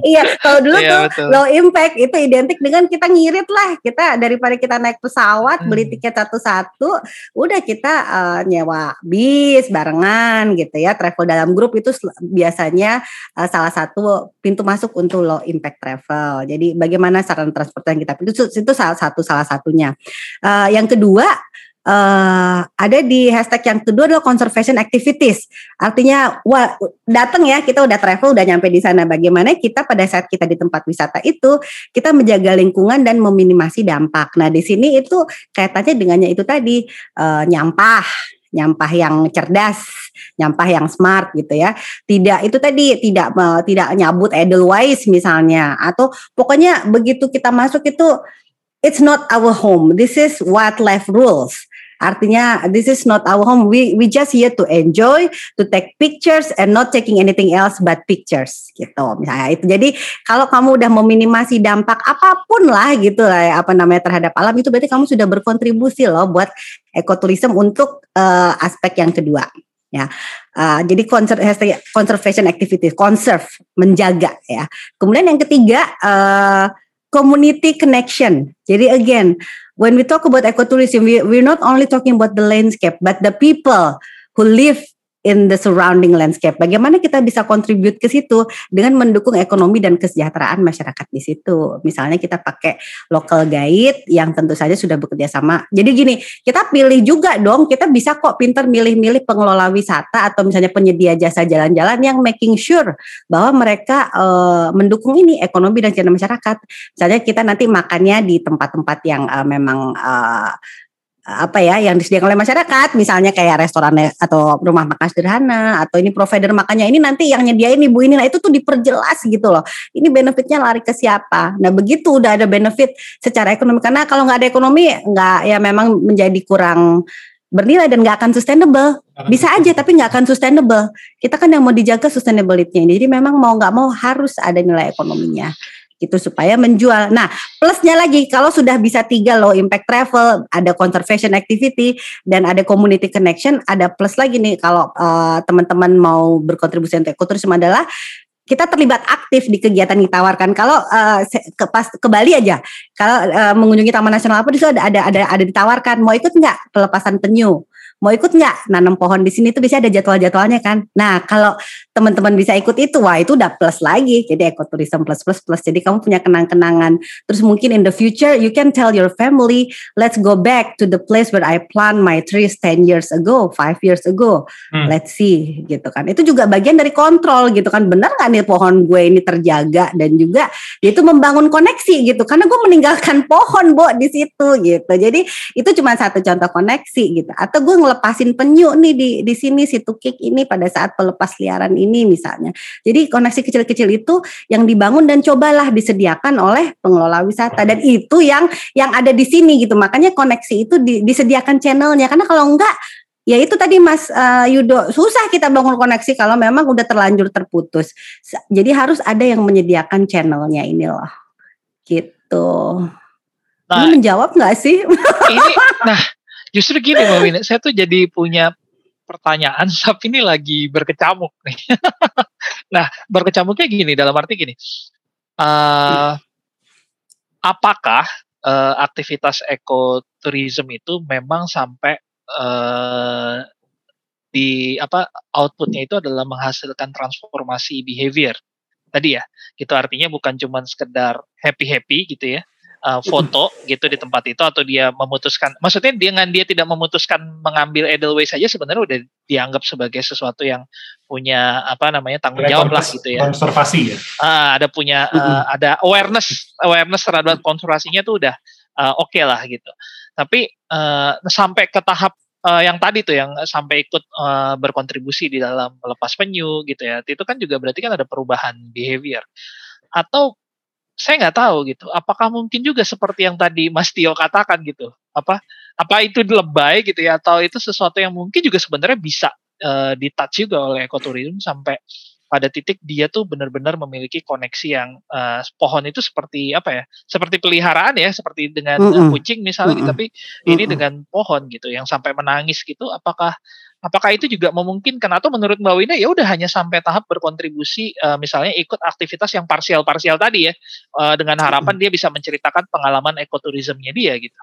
iya, kalau dulu iya, tuh betul. low impact itu identik dengan kita ngirit lah. Kita daripada kita naik pesawat, hmm. beli tiket satu-satu, udah kita uh, nyewa bis barengan gitu ya. Travel dalam grup itu biasanya uh, salah satu pintu masuk untuk low impact travel. Jadi bagaimana sarana transportasi yang kita itu itu salah satu salah satunya. Uh, yang kedua uh, ada di hashtag yang kedua adalah conservation activities. Artinya, wah datang ya kita udah travel udah nyampe di sana. Bagaimana kita pada saat kita di tempat wisata itu kita menjaga lingkungan dan meminimasi dampak. Nah di sini itu kaitannya dengannya itu tadi uh, nyampah nyampah yang cerdas, nyampah yang smart gitu ya. Tidak itu tadi tidak tidak nyabut edelweiss misalnya atau pokoknya begitu kita masuk itu it's not our home. This is wildlife rules. Artinya this is not our home. We we just here to enjoy, to take pictures and not taking anything else but pictures gitu. Misalnya itu. Jadi kalau kamu udah meminimasi dampak apa pun lah gitu lah apa namanya terhadap alam itu berarti kamu sudah berkontribusi loh buat ekoturism untuk uh, aspek yang kedua ya. Uh, jadi conservation activity, conserve, menjaga ya. Kemudian yang ketiga uh, community connection. Jadi again, when we talk about ecotourism, we, we're not only talking about the landscape, but the people who live in the surrounding landscape. Bagaimana kita bisa contribute ke situ dengan mendukung ekonomi dan kesejahteraan masyarakat di situ. Misalnya kita pakai local guide yang tentu saja sudah bekerja sama. Jadi gini, kita pilih juga dong, kita bisa kok pinter milih-milih pengelola wisata atau misalnya penyedia jasa jalan-jalan yang making sure bahwa mereka uh, mendukung ini ekonomi dan kesejahteraan masyarakat. Misalnya kita nanti makannya di tempat-tempat yang uh, memang uh, apa ya yang disediakan oleh masyarakat. Misalnya kayak restoran atau rumah makan sederhana atau ini provider makannya. Ini nanti yang nyediain ibu ini. Nah itu tuh diperjelas gitu loh. Ini benefitnya lari ke siapa? Nah begitu udah ada benefit secara ekonomi. Karena kalau nggak ada ekonomi nggak ya memang menjadi kurang bernilai dan nggak akan sustainable. Bisa aja tapi nggak akan sustainable. Kita kan yang mau dijaga sustainability-nya. Jadi memang mau nggak mau harus ada nilai ekonominya gitu supaya menjual. Nah, plusnya lagi kalau sudah bisa tiga low impact travel, ada conservation activity dan ada community connection, ada plus lagi nih kalau uh, teman-teman mau berkontribusi untuk ekoturisme adalah kita terlibat aktif di kegiatan yang ditawarkan. Kalau uh, ke pas ke Bali aja, kalau uh, mengunjungi Taman Nasional apa itu ada ada ada ada ditawarkan mau ikut nggak pelepasan penyu mau ikut nggak nanam pohon di sini tuh bisa ada jadwal-jadwalnya kan. Nah kalau teman-teman bisa ikut itu, wah itu udah plus lagi. Jadi ekoturism plus plus plus. Jadi kamu punya kenang-kenangan. Terus mungkin in the future you can tell your family, let's go back to the place where I plant my trees 10 years ago, 5 years ago. Hmm. Let's see gitu kan. Itu juga bagian dari kontrol gitu kan. Benar nggak nih pohon gue ini terjaga dan juga itu membangun koneksi gitu. Karena gue meninggalkan pohon, Bo, di situ gitu. Jadi itu cuma satu contoh koneksi gitu. Atau gue ngelepasin penyu nih di di sini si tukik ini pada saat pelepas liaran ini misalnya. Jadi koneksi kecil-kecil itu yang dibangun dan cobalah disediakan oleh pengelola wisata dan itu yang yang ada di sini gitu. Makanya koneksi itu di, disediakan channelnya karena kalau enggak ya itu tadi Mas uh, Yudo susah kita bangun koneksi kalau memang udah terlanjur terputus. Jadi harus ada yang menyediakan channelnya ini loh. Gitu. Nah, ini menjawab nggak sih? Ini, nah Justru gini Mbak Wina, saya tuh jadi punya pertanyaan, tapi ini lagi berkecamuk nih. nah, berkecamuknya gini, dalam arti gini, uh, apakah uh, aktivitas ekoturism itu memang sampai uh, di apa outputnya itu adalah menghasilkan transformasi behavior? Tadi ya, gitu artinya bukan cuma sekedar happy happy gitu ya, uh, foto gitu di tempat itu atau dia memutuskan maksudnya dengan dia tidak memutuskan mengambil edelweiss saja sebenarnya udah dianggap sebagai sesuatu yang punya apa namanya tanggung jawab lah gitu ya. konservasi ya? Uh, ada punya uh, ada awareness awareness terhadap konservasinya tuh udah uh, oke okay lah gitu. Tapi uh, sampai ke tahap uh, yang tadi tuh yang sampai ikut uh, berkontribusi di dalam melepas penyu gitu ya itu kan juga berarti kan ada perubahan behavior. Atau saya nggak tahu gitu. Apakah mungkin juga seperti yang tadi Mas Tio katakan gitu? Apa apa itu lebay gitu ya? Atau itu sesuatu yang mungkin juga sebenarnya bisa uh, di touch juga oleh ekoturism sampai pada titik dia tuh benar-benar memiliki koneksi yang uh, pohon itu seperti apa ya seperti peliharaan ya seperti dengan mm kucing misalnya mm tapi ini mm -hmm. dengan pohon gitu yang sampai menangis gitu apakah apakah itu juga memungkinkan atau menurut Mbak Wina ya udah hanya sampai tahap berkontribusi uh, misalnya ikut aktivitas yang parsial-parsial tadi ya uh, dengan harapan dia bisa menceritakan pengalaman ekoturismnya dia gitu.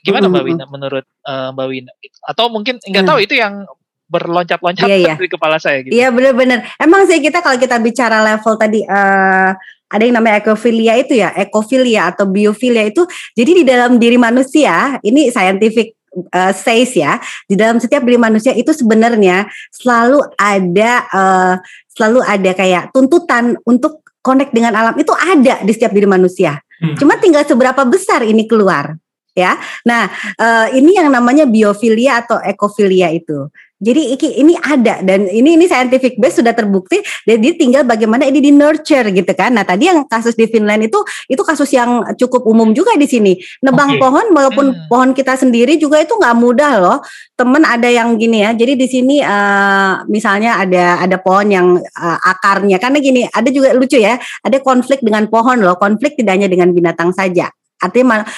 Gimana Mbak Wina menurut uh, Mbak Wina? Atau mungkin nggak tahu itu yang berloncat-loncat iya, iya. di kepala saya gitu. Iya benar-benar. Emang sih kita kalau kita bicara level tadi uh, ada yang namanya ekofilia itu ya, ekofilia atau biofilia itu jadi di dalam diri manusia, ini scientific uh, says ya di dalam setiap diri manusia itu sebenarnya selalu ada uh, selalu ada kayak tuntutan untuk connect dengan alam itu ada di setiap diri manusia. Hmm. Cuma tinggal seberapa besar ini keluar ya. Nah, uh, ini yang namanya biofilia atau ekofilia itu. Jadi ini ada dan ini ini scientific base sudah terbukti. Jadi tinggal bagaimana ini di nurture gitu kan. Nah tadi yang kasus di Finland itu itu kasus yang cukup umum juga di sini. Nebang okay. pohon walaupun hmm. pohon kita sendiri juga itu nggak mudah loh. Temen ada yang gini ya. Jadi di sini uh, misalnya ada ada pohon yang uh, akarnya karena gini ada juga lucu ya. Ada konflik dengan pohon loh. Konflik tidak hanya dengan binatang saja. Artinya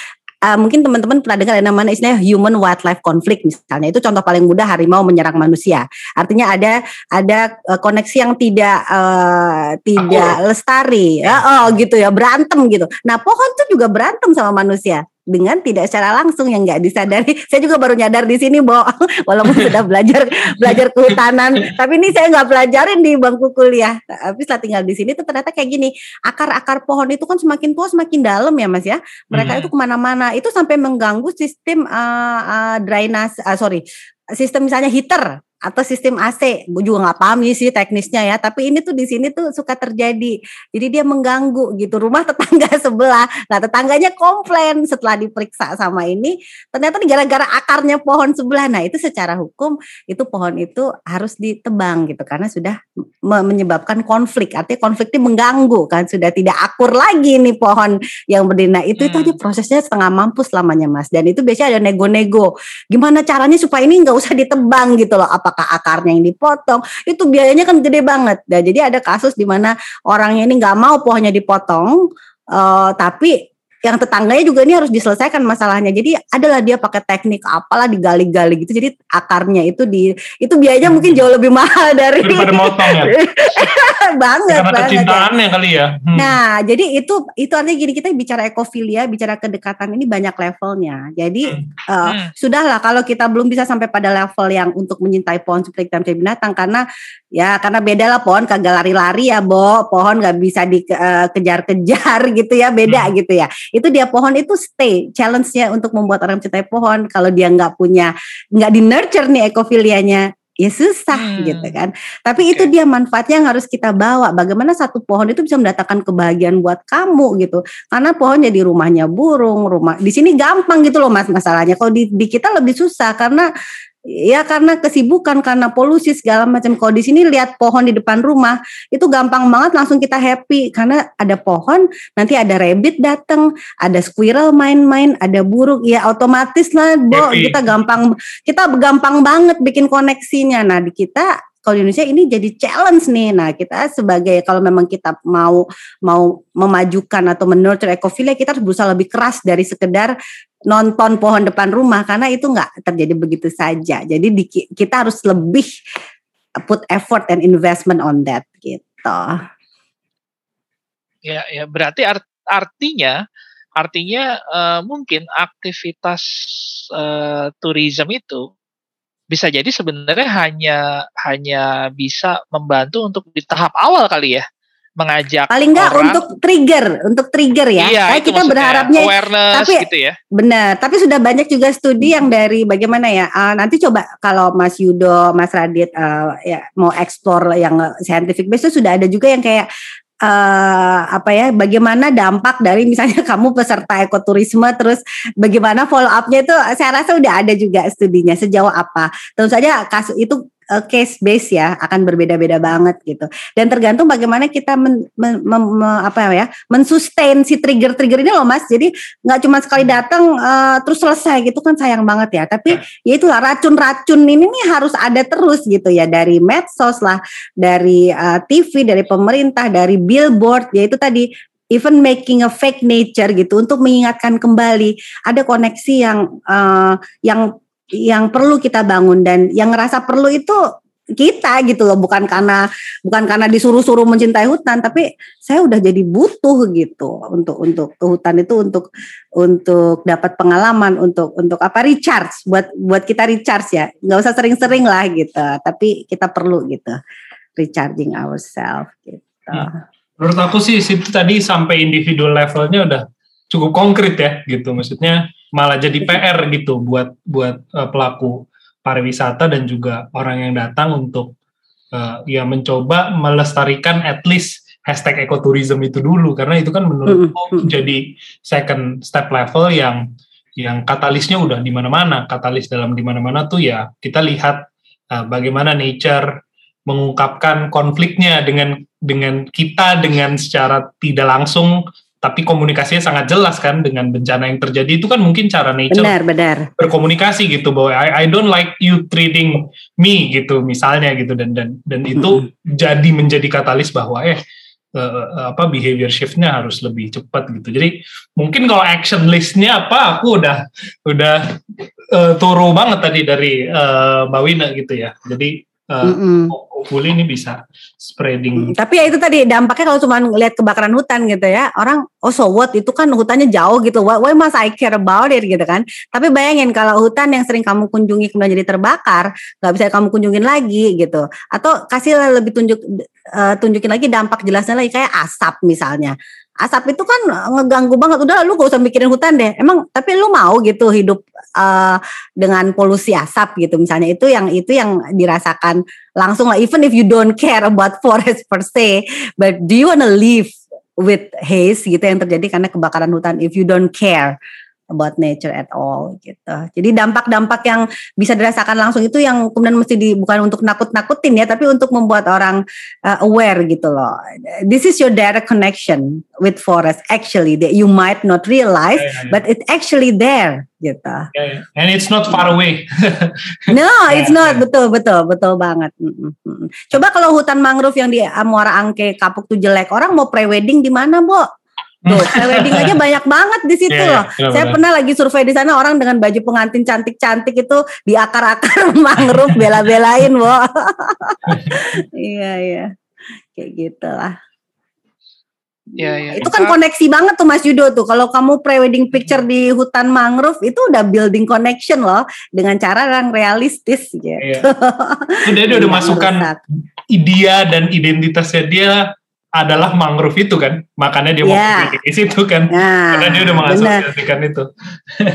uh, mungkin teman-teman pernah dengar yang namanya istilahnya human wildlife conflict misalnya. Itu contoh paling mudah harimau menyerang manusia. Artinya ada ada uh, koneksi yang tidak uh, tidak Aku. lestari. Ya oh gitu ya berantem gitu. Nah pohon tuh juga berantem sama manusia dengan tidak secara langsung yang nggak disadari. Saya juga baru nyadar di sini, Bo. Walaupun sudah belajar belajar kehutanan, tapi ini saya nggak pelajarin di bangku kuliah. Tapi setelah tinggal di sini tuh ternyata kayak gini. Akar-akar pohon itu kan semakin tua semakin dalam ya, Mas ya. Mereka hmm. itu ke mana-mana. Itu sampai mengganggu sistem uh, uh, drainase, uh, sorry, sistem misalnya heater atau sistem AC. Gue juga nggak paham sih teknisnya ya, tapi ini tuh di sini tuh suka terjadi. Jadi dia mengganggu gitu rumah tetangga sebelah. Nah tetangganya komplain setelah diperiksa sama ini, ternyata gara-gara akarnya pohon sebelah. Nah itu secara hukum itu pohon itu harus ditebang gitu karena sudah menyebabkan konflik. Artinya konflik ini mengganggu kan sudah tidak akur lagi nih pohon yang berdiri. Nah itu hmm. itu aja prosesnya setengah mampus lamanya mas. Dan itu biasanya ada nego-nego. Gimana caranya supaya ini nggak usah ditebang gitu loh. Apa apakah akarnya yang dipotong itu biayanya kan gede banget. Nah jadi ada kasus di mana orangnya ini nggak mau pohonnya dipotong uh, tapi yang tetangganya juga ini harus diselesaikan masalahnya. Jadi adalah dia pakai teknik apalah digali-gali gitu. Jadi akarnya itu di itu biayanya hmm. mungkin jauh lebih mahal dari daripada motong ya. banget Karena banget. kecintaannya ya. kali ya. Hmm. Nah, jadi itu itu artinya gini kita bicara ekofilia, bicara kedekatan ini banyak levelnya. Jadi hmm. Uh, hmm. sudahlah kalau kita belum bisa sampai pada level yang untuk menyintai pohon seperti kita binatang karena ya karena beda lah pohon kagak lari-lari ya, Bo. Pohon nggak bisa dikejar-kejar gitu ya, beda hmm. gitu ya itu dia pohon itu stay challenge-nya untuk membuat orang mencintai pohon kalau dia nggak punya nggak di nurture nih ekofilianya ya susah hmm. gitu kan. Tapi itu dia manfaatnya yang harus kita bawa. Bagaimana satu pohon itu bisa mendatangkan kebahagiaan buat kamu gitu. Karena pohon jadi rumahnya burung, rumah di sini gampang gitu loh mas masalahnya. Kalau di, di kita lebih susah karena ya karena kesibukan karena polusi segala macam. Kalau di sini lihat pohon di depan rumah itu gampang banget langsung kita happy. Karena ada pohon nanti ada rabbit datang ada squirrel main-main ada burung. Ya otomatis lah bo kita gampang kita gampang banget bikin koneksinya. Nah di kita kalau di Indonesia ini jadi challenge nih. Nah, kita sebagai kalau memang kita mau mau memajukan atau menurture ekofilia, kita harus berusaha lebih keras dari sekedar nonton pohon depan rumah karena itu nggak terjadi begitu saja. Jadi di, kita harus lebih put effort and investment on that gitu. Ya, ya berarti art, artinya artinya uh, mungkin aktivitas uh, tourism itu bisa jadi sebenarnya hanya hanya bisa membantu untuk di tahap awal kali ya mengajak paling enggak orang, untuk trigger untuk trigger ya. Iya, Kayak kita berharapnya awareness tapi gitu ya. benar tapi sudah banyak juga studi yang dari bagaimana ya uh, nanti coba kalau Mas Yudo Mas Radit uh, ya mau explore yang scientific base itu sudah ada juga yang kayak uh, apa ya bagaimana dampak dari misalnya kamu peserta ekoturisme terus bagaimana follow upnya itu saya rasa udah ada juga studinya sejauh apa. Tentu saja kasus itu case base ya akan berbeda-beda banget gitu. Dan tergantung bagaimana kita men, men, men, men, apa ya mensustain si trigger-trigger ini loh mas. Jadi nggak cuma sekali datang uh, terus selesai gitu kan sayang banget ya. Tapi ya. itulah racun-racun ini nih harus ada terus gitu ya. Dari medsos lah dari uh, TV dari pemerintah dari billboard ya itu tadi even making a fake nature gitu untuk mengingatkan kembali. Ada koneksi yang uh, yang yang perlu kita bangun dan yang ngerasa perlu itu kita gitu loh bukan karena bukan karena disuruh-suruh mencintai hutan tapi saya udah jadi butuh gitu untuk untuk ke hutan itu untuk untuk dapat pengalaman untuk untuk apa recharge buat buat kita recharge ya nggak usah sering-sering lah gitu tapi kita perlu gitu recharging ourselves gitu. Hmm. Menurut aku sih itu tadi sampai individual levelnya udah cukup konkret ya gitu. Maksudnya malah jadi PR gitu buat buat uh, pelaku pariwisata dan juga orang yang datang untuk uh, ya mencoba melestarikan at least hashtag ekoturism itu dulu. Karena itu kan menurutku mm -hmm. jadi second step level yang yang katalisnya udah di mana-mana. Katalis dalam di mana-mana tuh ya kita lihat uh, bagaimana nature mengungkapkan konfliknya dengan dengan kita dengan secara tidak langsung tapi komunikasinya sangat jelas kan dengan bencana yang terjadi itu kan mungkin cara nature benar, benar. berkomunikasi gitu bahwa I, I don't like you treating me gitu misalnya gitu dan dan dan itu mm-hmm. jadi menjadi katalis bahwa eh uh, apa behavior shiftnya harus lebih cepat gitu jadi mungkin kalau action listnya apa aku udah udah uh, turu banget tadi dari uh, Mbak Wina gitu ya jadi uh, mm -mm ini bisa spreading. Hmm, tapi ya itu tadi dampaknya kalau cuma lihat kebakaran hutan gitu ya, orang oh so what? Itu kan hutannya jauh gitu, why, why must I care about it? gitu kan? Tapi bayangin kalau hutan yang sering kamu kunjungi kemudian jadi terbakar, nggak bisa kamu kunjungin lagi gitu, atau kasih lebih tunjuk uh, tunjukin lagi dampak jelasnya lagi kayak asap misalnya asap itu kan ngeganggu banget. Udah lu gak usah mikirin hutan deh. Emang tapi lu mau gitu hidup uh, dengan polusi asap gitu misalnya. Itu yang itu yang dirasakan langsung lah. Even if you don't care about forest per se but do you wanna live with haze gitu yang terjadi karena kebakaran hutan? If you don't care about nature at all gitu. Jadi dampak-dampak yang bisa dirasakan langsung itu yang kemudian mesti di, bukan untuk nakut-nakutin ya, tapi untuk membuat orang uh, aware gitu loh. This is your direct connection with forest actually that you might not realize, yeah, yeah, yeah. but it's actually there gitu. Yeah, yeah. And it's not far away. no, it's not yeah. betul betul betul banget. Coba kalau hutan mangrove yang di Muara Angke Kapuk tuh jelek, orang mau pre-wedding di mana, Bo? Tuh, wedding aja banyak banget di situ Iya, loh. iya, Saya benar. pernah lagi survei di sana orang dengan baju pengantin cantik-cantik itu di akar-akar mangrove bela-belain, Bo. iya, iya. Kayak gitu lah. Iya, iya. Itu kan koneksi banget tuh Mas Yudo tuh. Kalau kamu pre-wedding picture di hutan mangrove itu udah building connection loh dengan cara yang realistis gitu. Iya. Itu dia, dia udah Iya, masukkan dia dan identitasnya dia adalah mangrove itu kan. Makanya dia mau Iya. pilih di situ kan. Nah, Karena dia udah mengasosiasikan itu.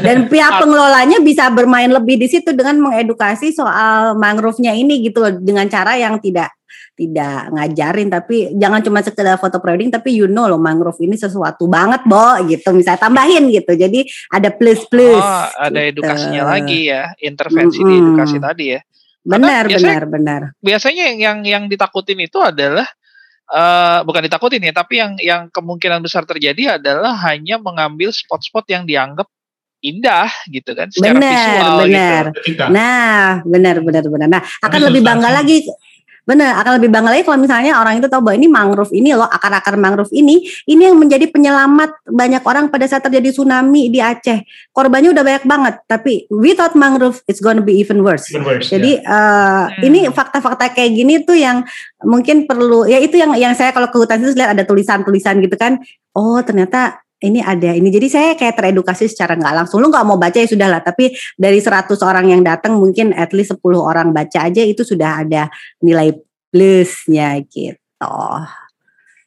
Dan pihak pengelolanya bisa bermain lebih di situ dengan mengedukasi soal mangrove-nya ini gitu loh dengan cara yang tidak tidak ngajarin tapi jangan cuma sekedar foto prewedding tapi you know loh mangrove ini sesuatu banget Bo gitu misalnya tambahin gitu. Jadi ada plus plus. Oh, ada gitu. edukasinya lagi ya, intervensi di Mm-mm. edukasi tadi ya. Benar biasanya- benar benar. Biasanya yang yang, yang ditakutin itu adalah eh bukan ditakutin ya, tapi yang yang kemungkinan besar terjadi adalah hanya mengambil spot-spot yang dianggap indah gitu kan secara Benar, visual benar. gitu. Nah, benar benar benar. Nah, akan lebih bangga lagi. Benar, akan lebih bangga lagi kalau misalnya orang itu tahu bahwa ini mangrove ini loh, akar-akar mangrove ini, ini yang menjadi penyelamat banyak orang pada saat terjadi tsunami di Aceh. Korbannya udah banyak banget, tapi without mangrove it's gonna be even worse. even worse, Jadi ya. eh, Hmm. ini fakta-fakta kayak gini tuh yang mungkin perlu ya itu yang yang saya kalau ke hutan itu lihat ada tulisan-tulisan gitu kan. Oh, ternyata ini ada ini. Jadi saya kayak teredukasi secara nggak langsung. Lu nggak mau baca ya sudah lah, tapi dari 100 orang yang datang mungkin at least 10 orang baca aja itu sudah ada nilai plusnya gitu.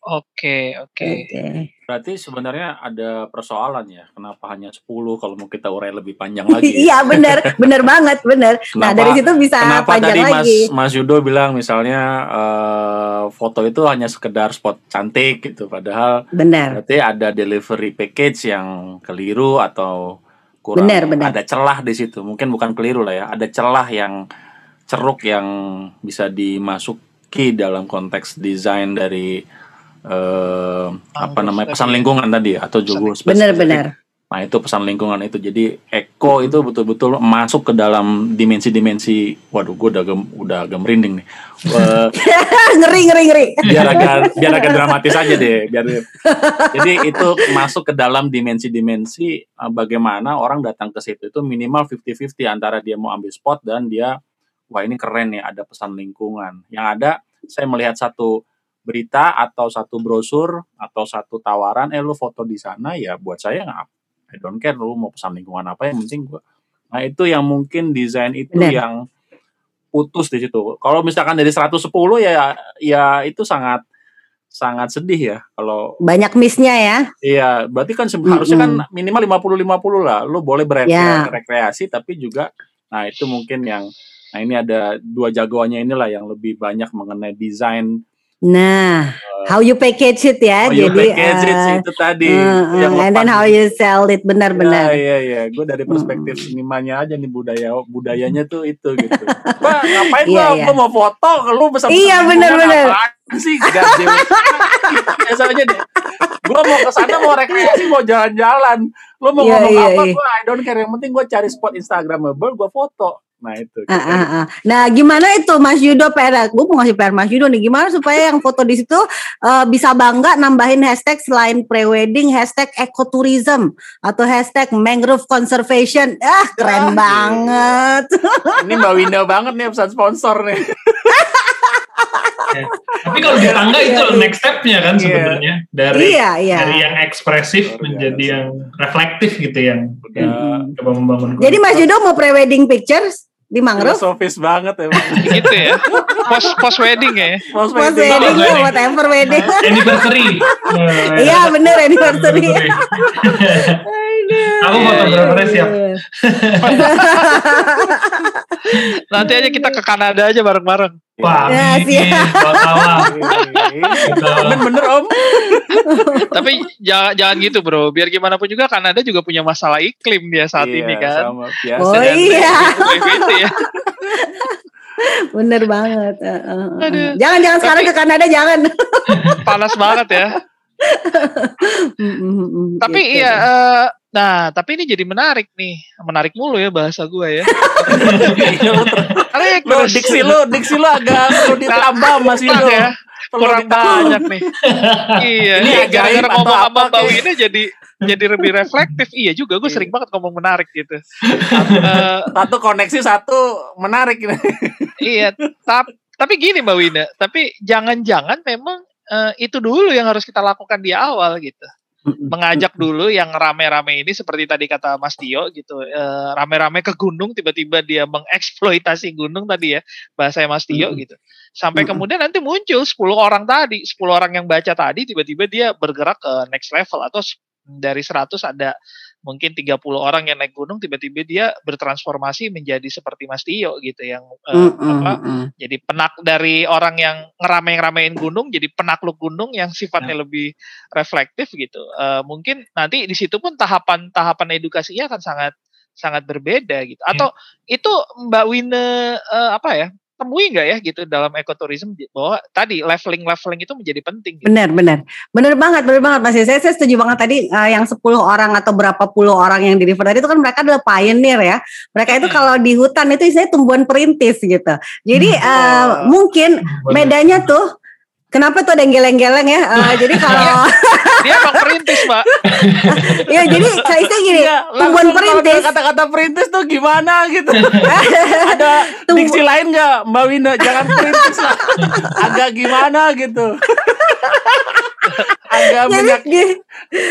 Oke, oke. Oke. Berarti sebenarnya ada persoalan ya. Kenapa hanya 10 kalau mau kita urai lebih panjang lagi? Iya benar, benar banget, benar. Nah dari situ bisa Kenapa panjang tadi Mas lagi. Mas Yudo bilang misalnya eh, foto itu hanya sekedar spot cantik gitu, padahal Benar. berarti ada delivery package yang keliru atau kurang Benar, benar. ada celah di situ. Mungkin bukan keliru lah ya, ada celah yang ceruk yang bisa dimasuki dalam konteks desain dari eh, apa namanya pesan lingkungan tadi ya, atau juga Benar spesifik. benar. Nah itu pesan lingkungan itu. Jadi eko itu betul-betul masuk ke dalam dimensi-dimensi. Waduh, gue udah gem, udah agak merinding nih. Eh, ngeri ngeri ngeri. biar agak biar agak dramatis aja deh. Biar jadi itu masuk ke dalam dimensi-dimensi eh, bagaimana orang datang ke situ itu minimal 50-50 antara dia mau ambil spot dan dia wah ini keren nih ada pesan lingkungan. Yang ada saya melihat satu berita atau satu brosur atau satu tawaran eh lu foto di sana ya buat saya nggak I don't care lu mau pesan lingkungan apa yang penting gua nah itu yang mungkin desain itu Benar. yang putus di situ kalau misalkan dari 110 ya ya itu sangat sangat sedih ya kalau Banyak missnya ya. iya berarti kan se- harusnya kan minimal 50 50 lah lu boleh Ya. berekreasi tapi juga nah itu mungkin yang nah ini ada dua jagoannya inilah yang lebih banyak mengenai desain Nah, how you package it ya. You Jadi package it sih, eh, itu tadi uh, uh, yang and then how you sell it benar-benar. Iya iya iya, gue dari perspektif senimannya aja nih budaya budayanya tuh itu gitu. Wah ngapain Iya, gua, iya. mau foto, lu pesan Iya, bener-bener. sih gaje. Biasanya deh. Gua mau ke sana mau rekreasi mau jalan-jalan. Lu mau Iya, ngomong iya, apa iya. gua I don't care yang penting gua cari spot instagramable gua foto. Nah itu. Ah, ah, ah. Nah, gimana itu Mas Yudo PR? Gue mau ngasih PR Mas Yudo nih. Gimana supaya yang foto di situ eh, bisa bangga nambahin hashtag selain pre-wedding, hashtag ecotourism atau hashtag mangrove conservation. Ah, keren Ah, banget. Ini Mbak Winda banget nih pesan sponsor nih. Ya. Tapi kalau di tangga itu next step-nya kan Iya. sebenarnya dari iya, iya. dari yang ekspresif Luar menjadi yang reflektif gitu yang, yang Udah coba membangun. Jadi Mas Yudo mau pre-wedding pictures di mangrove? filosofis banget ya. gitu ya. Post post wedding ya. Post Post wedding. wedding wedding. ya, whatever wedding. anniversary. Iya bener anniversary. Aku fotografernya siap. Nanti aja kita ke Kanada aja bareng-bareng. Wah, Ya, siap. tawa. Bener bener om. Tapi jangan jangan gitu bro. Biar gimana pun juga Kanada juga punya masalah iklim dia saat Iya, ini kan. Sama biasa. Oh Dan iya, ya. bener banget. Eh, eh, eh. Aduh. Jangan jangan sekarang ke Kanada jangan. Panas banget ya. Tapi gitu. iya, eh, nah tapi ini jadi menarik nih, menarik mulu ya bahasa gue ya. Menarik Lo terus. diksi lo, diksi lo agak perlu ditambah Mas Kurang Yudo. ya, kurang banyak nih. iya, ini gara-gara ngomong sama Mbak Wina jadi jadi lebih reflektif. Iya juga, gue iya. sering banget ngomong menarik gitu. uh, satu koneksi, satu menarik. iya, tapi tapi gini Mbak Wina, tapi jangan-jangan memang uh, itu dulu yang harus kita lakukan di awal gitu. Mengajak dulu yang rame-rame ini seperti tadi kata Mas Tio gitu. Rame rame-rame ke gunung tiba-tiba dia mengeksploitasi gunung tadi ya bahasa Mas Tio gitu. Sampai kemudian nanti muncul 10 orang tadi 10 orang yang baca tadi tiba-tiba dia bergerak ke next level atau dari 100 ada mungkin 30 orang yang naik gunung tiba-tiba dia bertransformasi menjadi seperti Mas Tio gitu yang uh, mm, apa mm. jadi penak dari orang yang ngerame-ngeramein gunung jadi penakluk gunung yang sifatnya mm. lebih reflektif gitu. Uh, mungkin nanti di situ pun tahapan-tahapan edukasinya akan sangat sangat berbeda gitu. Atau yeah. itu Mbak Wine uh, apa ya? Temui nggak ya gitu dalam ekoturism bahwa tadi leveling leveling itu menjadi penting. Gitu. Benar benar benar banget benar banget mas. Saya, saya setuju banget tadi uh, yang 10 orang atau berapa puluh orang yang di river tadi itu kan mereka adalah pioneer ya. Mereka itu hmm. kalau di hutan itu saya tumbuhan perintis gitu. Jadi hmm. uh, mungkin bedanya tuh Kenapa tuh ada yang geleng-geleng ya? Uh, jadi kalau dia emang perintis, Mbak. ya jadi saya gini, ya, tumbuhan perintis. Kata-kata perintis tuh gimana gitu? ada Tumbu. diksi lain nggak, Mbak Winda? Jangan perintis lah. Agak gimana gitu. agak banyak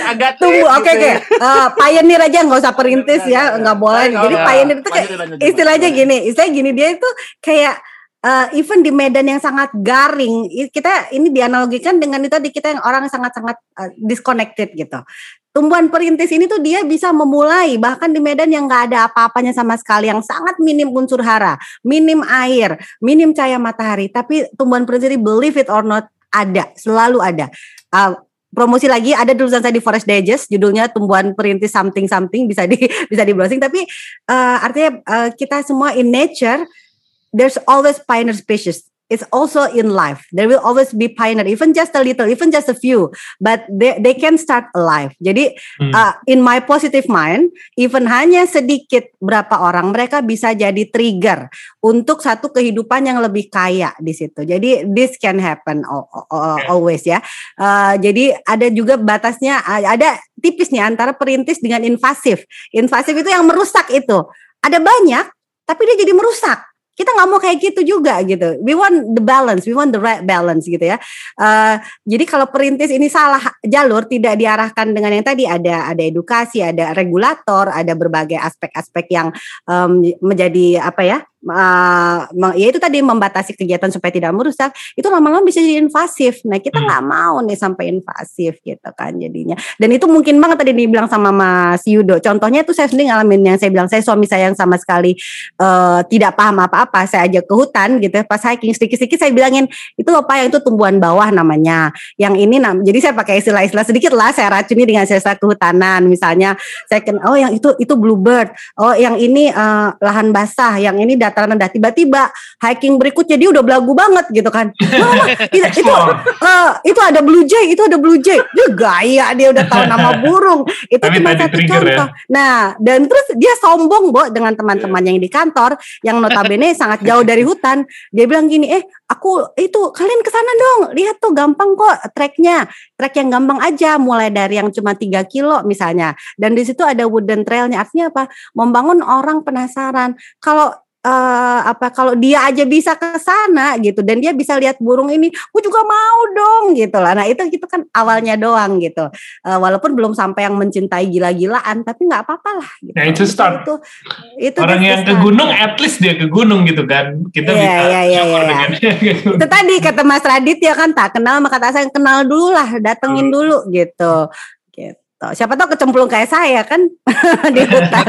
agak tumbuh oke okay, gitu. oke okay. uh, pioneer aja nggak usah perintis ya nggak boleh jadi pioneer itu kayak istilahnya gini istilahnya gini dia itu kayak uh, even di medan yang sangat garing kita ini dianalogikan dengan itu tadi kita yang orang sangat-sangat uh, disconnected gitu. Tumbuhan perintis ini tuh dia bisa memulai bahkan di medan yang nggak ada apa-apanya sama sekali yang sangat minim unsur hara minim air minim cahaya matahari tapi tumbuhan perintis ini believe it or not ada selalu ada. Uh, promosi lagi ada tulisan saya di Forest Digest judulnya tumbuhan perintis something something bisa di bisa di browsing tapi uh, artinya uh, kita semua in nature there's always pioneer species. It's also in life. There will always be pioneer, even just a little, even just a few, but they, they can start alive. Jadi hmm. uh, in my positive mind, even hanya sedikit berapa orang mereka bisa jadi trigger untuk satu kehidupan yang lebih kaya di situ. Jadi this can happen always ya. Uh, jadi ada juga batasnya, ada tipis nih antara perintis dengan invasif. Invasif itu yang merusak itu. Ada banyak, tapi dia jadi merusak kita nggak mau kayak gitu juga gitu. We want the balance, we want the right balance gitu ya. Uh, jadi kalau perintis ini salah jalur, tidak diarahkan dengan yang tadi ada ada edukasi, ada regulator, ada berbagai aspek-aspek yang um, menjadi apa ya uh, ya itu tadi membatasi kegiatan supaya tidak merusak itu lama-lama bisa jadi invasif. Nah kita hmm. nggak hmm. mau nih sampai invasif gitu kan jadinya. Dan itu mungkin banget tadi dibilang sama Mas Yudo. Contohnya itu saya sendiri ngalamin yang saya bilang saya suami saya yang sama sekali uh, tidak paham apa-apa saya ajak ke hutan gitu pas hiking sedikit-sedikit saya bilangin itu apa yang itu tumbuhan bawah namanya. Yang ini nam jadi saya pakai istilah-istilah sedikit lah saya racuni dengan sesa kehutanan. Misalnya saya ken oh yang itu itu bluebird. Oh yang ini uh, lahan basah. Yang ini dataran rendah. Tiba-tiba hiking berikutnya dia udah belagu banget gitu kan. Mama, itu itu, uh, itu ada blue jay itu ada blue jay. Dia gaya dia udah tahu nama burung. Itu Tapi cuma satu ya. contoh. Ya? nah dan terus dia sombong bo dengan teman-teman yang di kantor yang notabene sangat jauh dari hutan. Dia bilang gini eh aku itu kalian ke sana dong. Lihat tuh gampang kok treknya. Trek yang gampang aja mulai dari yang cuma tiga kilo misalnya. Dan di situ ada wooden trailnya. Artinya apa? Membangun orang penasaran. Kalau uh, apa kalau dia aja bisa ke sana gitu dan dia bisa lihat burung ini, gue juga mau dong gitu lah. Nah itu itu kan awalnya doang gitu. Uh, walaupun belum sampai yang mencintai gila-gilaan, tapi nggak apa-apa lah. Gitu. Nah itu start. Itu, itu orang yang ke gunung, at least dia ke gunung gitu kan. Kita yeah, bisa yeah, yeah, yeah, dengan yeah. Itu tadi kata Mas Radit ya kan tak kenal maka kata saya kenal dulu lah, datengin hmm. dulu gitu. Gitu. Siapa tahu kecemplung kayak saya kan di hutan.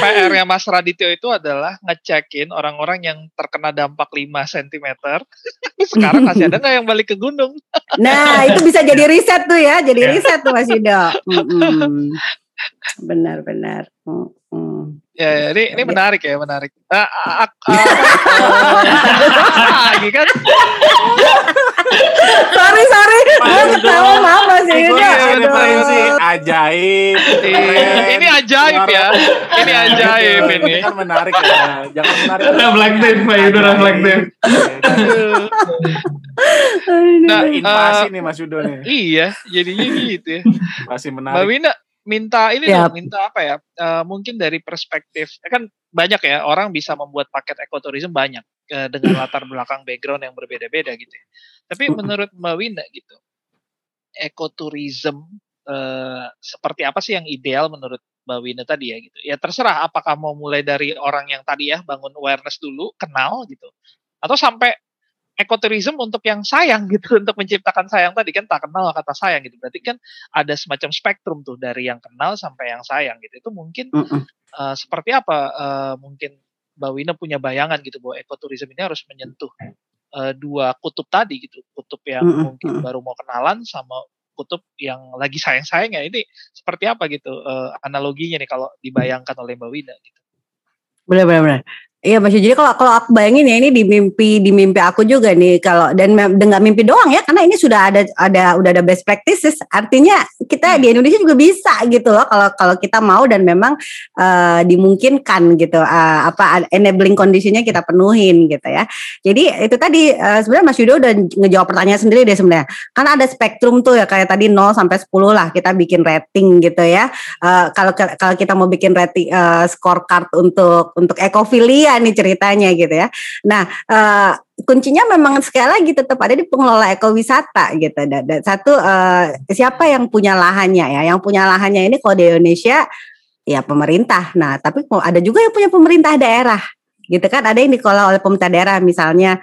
PR-nya Mas Radityo itu adalah ngecekin orang-orang yang terkena dampak 5 cm. Sekarang masih ada nggak yang balik ke gunung? nah, itu bisa jadi riset tuh ya, jadi riset tuh Mas Yudo. Benar-benar. Ya, ya, ini ini menarik ya, menarik. Uh, uh, uh, lagi kan? Sorry sorry, gue ketawa apa sih? Gue referensi ajaib. Ini ajaib ya. Ini ajaib ini. Kan menarik ya. Jangan menarik. Reflektif, Pak Yudo reflektif. Nah, invasi eh, nih Mas Yudo nih. Iya, jadinya gitu ya. Masih Mbak menarik. Wina minta ini Yap. dong, minta apa ya? Eh, mungkin dari perspektif kan banyak ya orang bisa membuat paket ekoturism banyak eh, dengan latar belakang background yang berbeda-beda gitu. ya. Tapi menurut Mbak Wina gitu, ekoturism eh, seperti apa sih yang ideal menurut Mbak Wina tadi ya gitu? Ya terserah apakah mau mulai dari orang yang tadi ya bangun awareness dulu, kenal gitu, atau sampai ekoturism untuk yang sayang gitu untuk menciptakan sayang tadi kan tak kenal kata sayang gitu berarti kan ada semacam spektrum tuh dari yang kenal sampai yang sayang gitu itu mungkin Mm-mm. eh, seperti apa eh, mungkin Mbak Wina punya bayangan gitu bahwa ekoturism ini harus menyentuh eh, dua kutub tadi gitu kutub yang Mm-mm, mungkin mm-mm. baru mau kenalan sama kutub yang lagi sayang-sayang ya ini seperti apa gitu eh, analoginya nih kalau dibayangkan oleh Mbak Wina gitu Benar benar benar. Iya Mas jadi kalau kalau aku bayangin ya ini di mimpi di mimpi aku juga nih kalau dan dengan mimpi doang ya karena ini sudah ada ada udah ada best practices artinya kita di Indonesia juga bisa gitu loh kalau kalau kita mau dan memang eh, dimungkinkan gitu eh, apa enabling conditionnya kita penuhin gitu ya. Jadi itu tadi eh, sebenarnya Mas Yudo udah ngejawab pertanyaan sendiri deh sebenarnya. Kan ada spektrum tuh ya kayak tadi 0 sampai 10 lah kita bikin rating gitu ya. Eh, kalau kalau kita mau bikin rating eh, scorecard untuk untuk ekofilia nih ceritanya gitu ya. Nah, eh, kuncinya memang sekali lagi tetap ada di pengelola ekowisata gitu. Dan, dan satu eh, siapa yang punya lahannya ya? Yang punya lahannya ini kalau di Indonesia ya pemerintah. Nah, tapi ada juga yang punya pemerintah daerah gitu kan ada yang dikelola oleh pemerintah daerah misalnya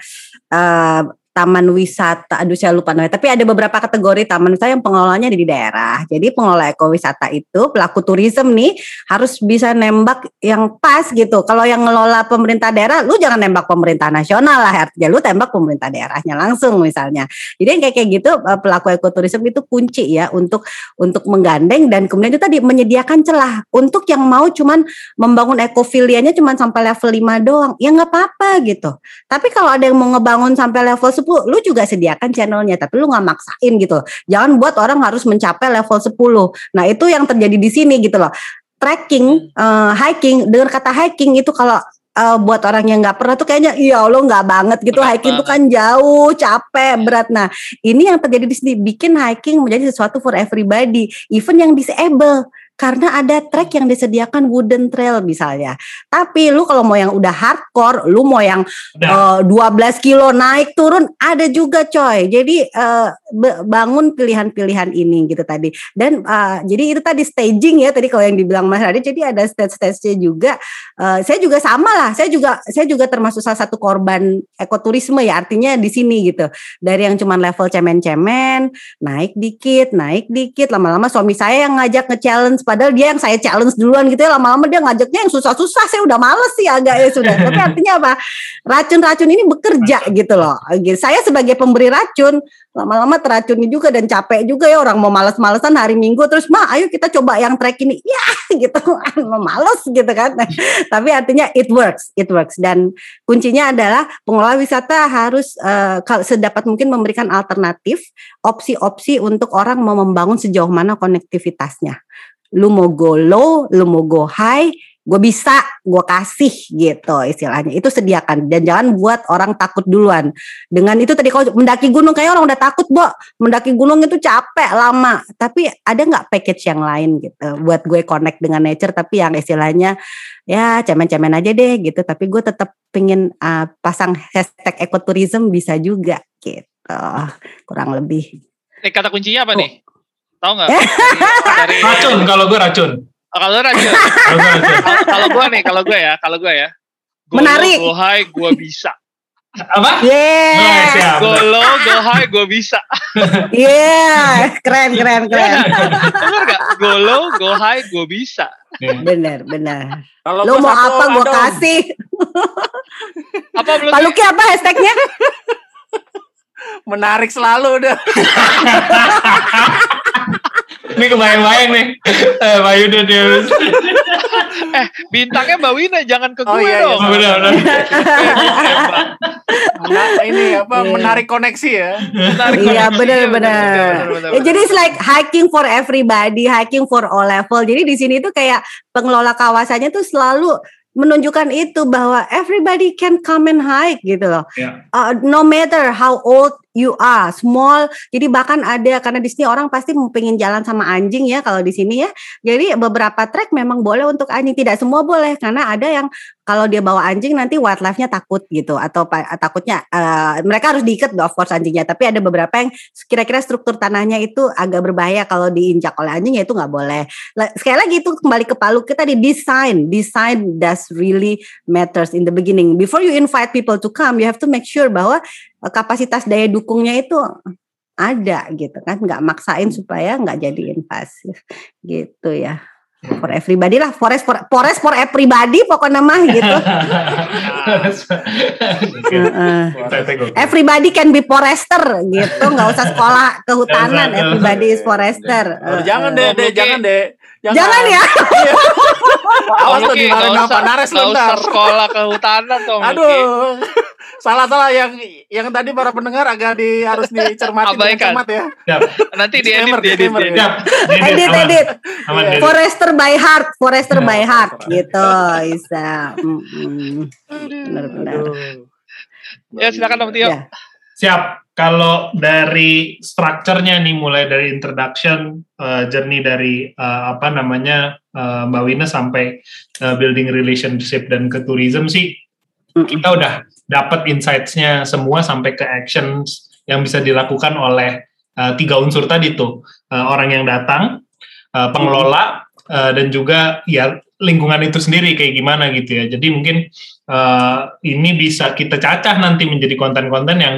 eh, taman wisata, aduh saya lupa namanya, tapi ada beberapa kategori taman wisata yang pengelolanya di daerah. Jadi pengelola ekowisata itu pelaku turisme nih harus bisa nembak yang pas gitu. Kalau yang ngelola pemerintah daerah, lu jangan nembak pemerintah nasional lah, artinya lu tembak pemerintah daerahnya langsung misalnya. Jadi yang kayak kayak gitu eh, pelaku ekoturisme itu kunci ya untuk untuk menggandeng dan kemudian itu tadi menyediakan celah untuk yang mau cuman membangun ekofilianya cuman sampai level 5 doang. Ya nggak apa-apa gitu. Tapi kalau ada yang mau ngebangun sampai level 10, lu juga sediakan channelnya, tapi lu nggak maksain gitu. Jangan buat orang harus mencapai level 10. Nah, itu yang terjadi di sini gitu loh. Trekking, eh, hiking, dengan kata hiking itu kalau eh, buat orang yang nggak pernah tuh kayaknya iya lo nggak banget gitu Berat hiking tuh kan jauh capek berat nah ini yang terjadi di sini bikin hiking menjadi sesuatu for everybody even yang disable karena ada trek yang disediakan wooden trail misalnya. Tapi lu kalau mau yang udah hardcore, lu mau yang Udah. eh, 12 kilo naik turun ada juga coy. Jadi eh, be- bangun pilihan-pilihan ini gitu tadi. Dan eh, jadi itu tadi staging ya tadi kalau yang dibilang Mas Radit jadi ada stage-stage-nya juga. Eh, saya juga sama lah. Saya juga saya juga termasuk salah satu korban ekoturisme ya artinya di sini gitu. Dari yang cuman level cemen-cemen, naik dikit, naik dikit, lama-lama suami saya yang ngajak nge-challenge padahal dia yang saya challenge duluan gitu ya. Lama-lama dia ngajaknya yang susah-susah. Saya udah males sih agak ya sudah. Tapi artinya apa? Racun-racun ini bekerja gitu loh. Gitu. saya sebagai pemberi racun lama-lama teracuni juga dan capek juga ya. Orang mau males-malesan hari minggu terus mah ayo kita coba yang trek ini. Ya gitu. Mau males gitu kan. Tapi artinya it works it works. Dan kuncinya adalah pengelola wisata harus kal- sedapat mungkin memberikan alternatif opsi-opsi untuk orang mau membangun sejauh mana konektivitasnya lu mau go low, lu mau go high, gue bisa, gue kasih gitu istilahnya. Itu sediakan dan jangan buat orang takut duluan. Dengan itu tadi kalau mendaki gunung kayak orang udah takut, Bo. Mendaki gunung itu capek lama. Tapi ada nggak package yang lain gitu buat gue connect dengan nature tapi yang istilahnya ya cemen-cemen aja deh gitu. Tapi gue tetap pengen uh, pasang hashtag ekoturism bisa juga gitu. Kurang lebih. Nih kata kuncinya apa nih? Tahu nggak? Dari, dari Racun kalau gue racun. Oh, kalau racun. Kalau gue racun. Kalau- kalau gue nih, kalau gue ya, kalau gue ya. Go Menarik. Go high, gue bisa. Apa? Yeah. Go low, go high, gue bisa. Iya, keren keren keren. Bener gak? Go low, go high, gue bisa. Bener bener. Kalau Lo mau satu apa gue kasih. Apa belum? Pak Luki apa hashtagnya? Menarik selalu udah. Ini kebayang-bayang nih. Eh, Pak Yudo dia. Eh, bintangnya Mbak Wina, jangan ke gue Oh, iya, iya. dong. Oh, benar, benar. Mena- ini apa Iya. menarik koneksi ya. Menarik Iya koneksi. benar Benar, benar. benar, benar, Ya, jadi it's like hiking for everybody, hiking for all level. Jadi di sini tuh kayak pengelola kawasannya tuh selalu menunjukkan itu bahwa everybody can come and hike gitu loh. Ya. Uh, no matter how old you are, small. Jadi bahkan ada karena di sini orang pasti pengen jalan sama anjing ya kalau di sini ya. Jadi beberapa trek memang boleh untuk anjing, tidak semua boleh karena ada yang kalau dia bawa anjing nanti wildlife-nya takut gitu. Atau takutnya eh, mereka harus diikat of course anjingnya. Tapi ada beberapa yang kira-kira struktur tanahnya itu agak berbahaya kalau diinjak oleh anjing ya itu nggak boleh. Sekali lagi itu kembali ke palu. Kita di design design does really matters in the beginning. Before you invite people to come you have to make sure bahwa kapasitas daya dukungnya itu ada gitu kan nggak maksain supaya nggak jadi invasif gitu ya for everybody lah forest for forest for everybody pokoknya mah gitu. Everybody can be forester gitu, nggak usah sekolah kehutanan. Everybody is forester. Oh, jangan deh, deh, jangan deh. Jangan ya. Awas tuh dimarahin Pak Nares lu ntar. sekolah kehutanan tuh. Aduh. Salah-salah yang yang tadi para pendengar agak di harus dicermati dengan Abaikan. cermat ya. Siap. Nanti di edit, di edit, edit. Edit, Iya. Forester by heart, forester Ya, by heart forester. gitu, bisa. Mm-mm. Benar-benar. Ya silakan Om Tio. Ya. Siap. Kalau dari strukturnya nih, mulai dari introduction, uh, journey dari uh, apa namanya uh, Mbak Wina sampai uh, building relationship dan ke tourism sih, kita udah dapat insights-nya semua sampai ke actions yang bisa dilakukan oleh uh, tiga unsur tadi tuh Uh, orang yang datang, uh, pengelola, uh, dan juga ya lingkungan itu sendiri kayak gimana gitu ya. Jadi mungkin uh, ini bisa kita cacah nanti menjadi konten-konten yang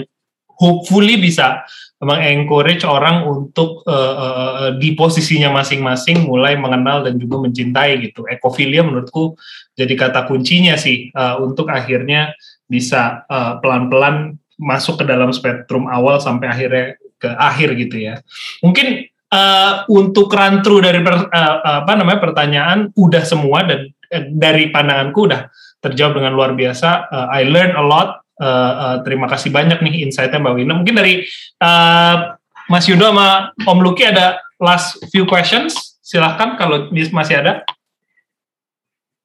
hopefully bisa mengencourage orang untuk uh, uh, uh, di posisinya masing-masing mulai mengenal dan juga mencintai gitu. Ekofilia menurutku jadi kata kuncinya sih uh, untuk akhirnya bisa uh, pelan-pelan masuk ke dalam spektrum awal sampai akhirnya ke akhir gitu ya. Mungkin uh, untuk run through dari per- uh, apa namanya pertanyaan udah semua dan eh, dari pandanganku udah terjawab dengan luar biasa. Uh, I learn a lot. Uh, uh, terima kasih banyak nih insight-nya Mbak Wina. Mungkin dari uh, Mas Yudo sama Om Luki ada last few questions. Silahkan kalau masih ada.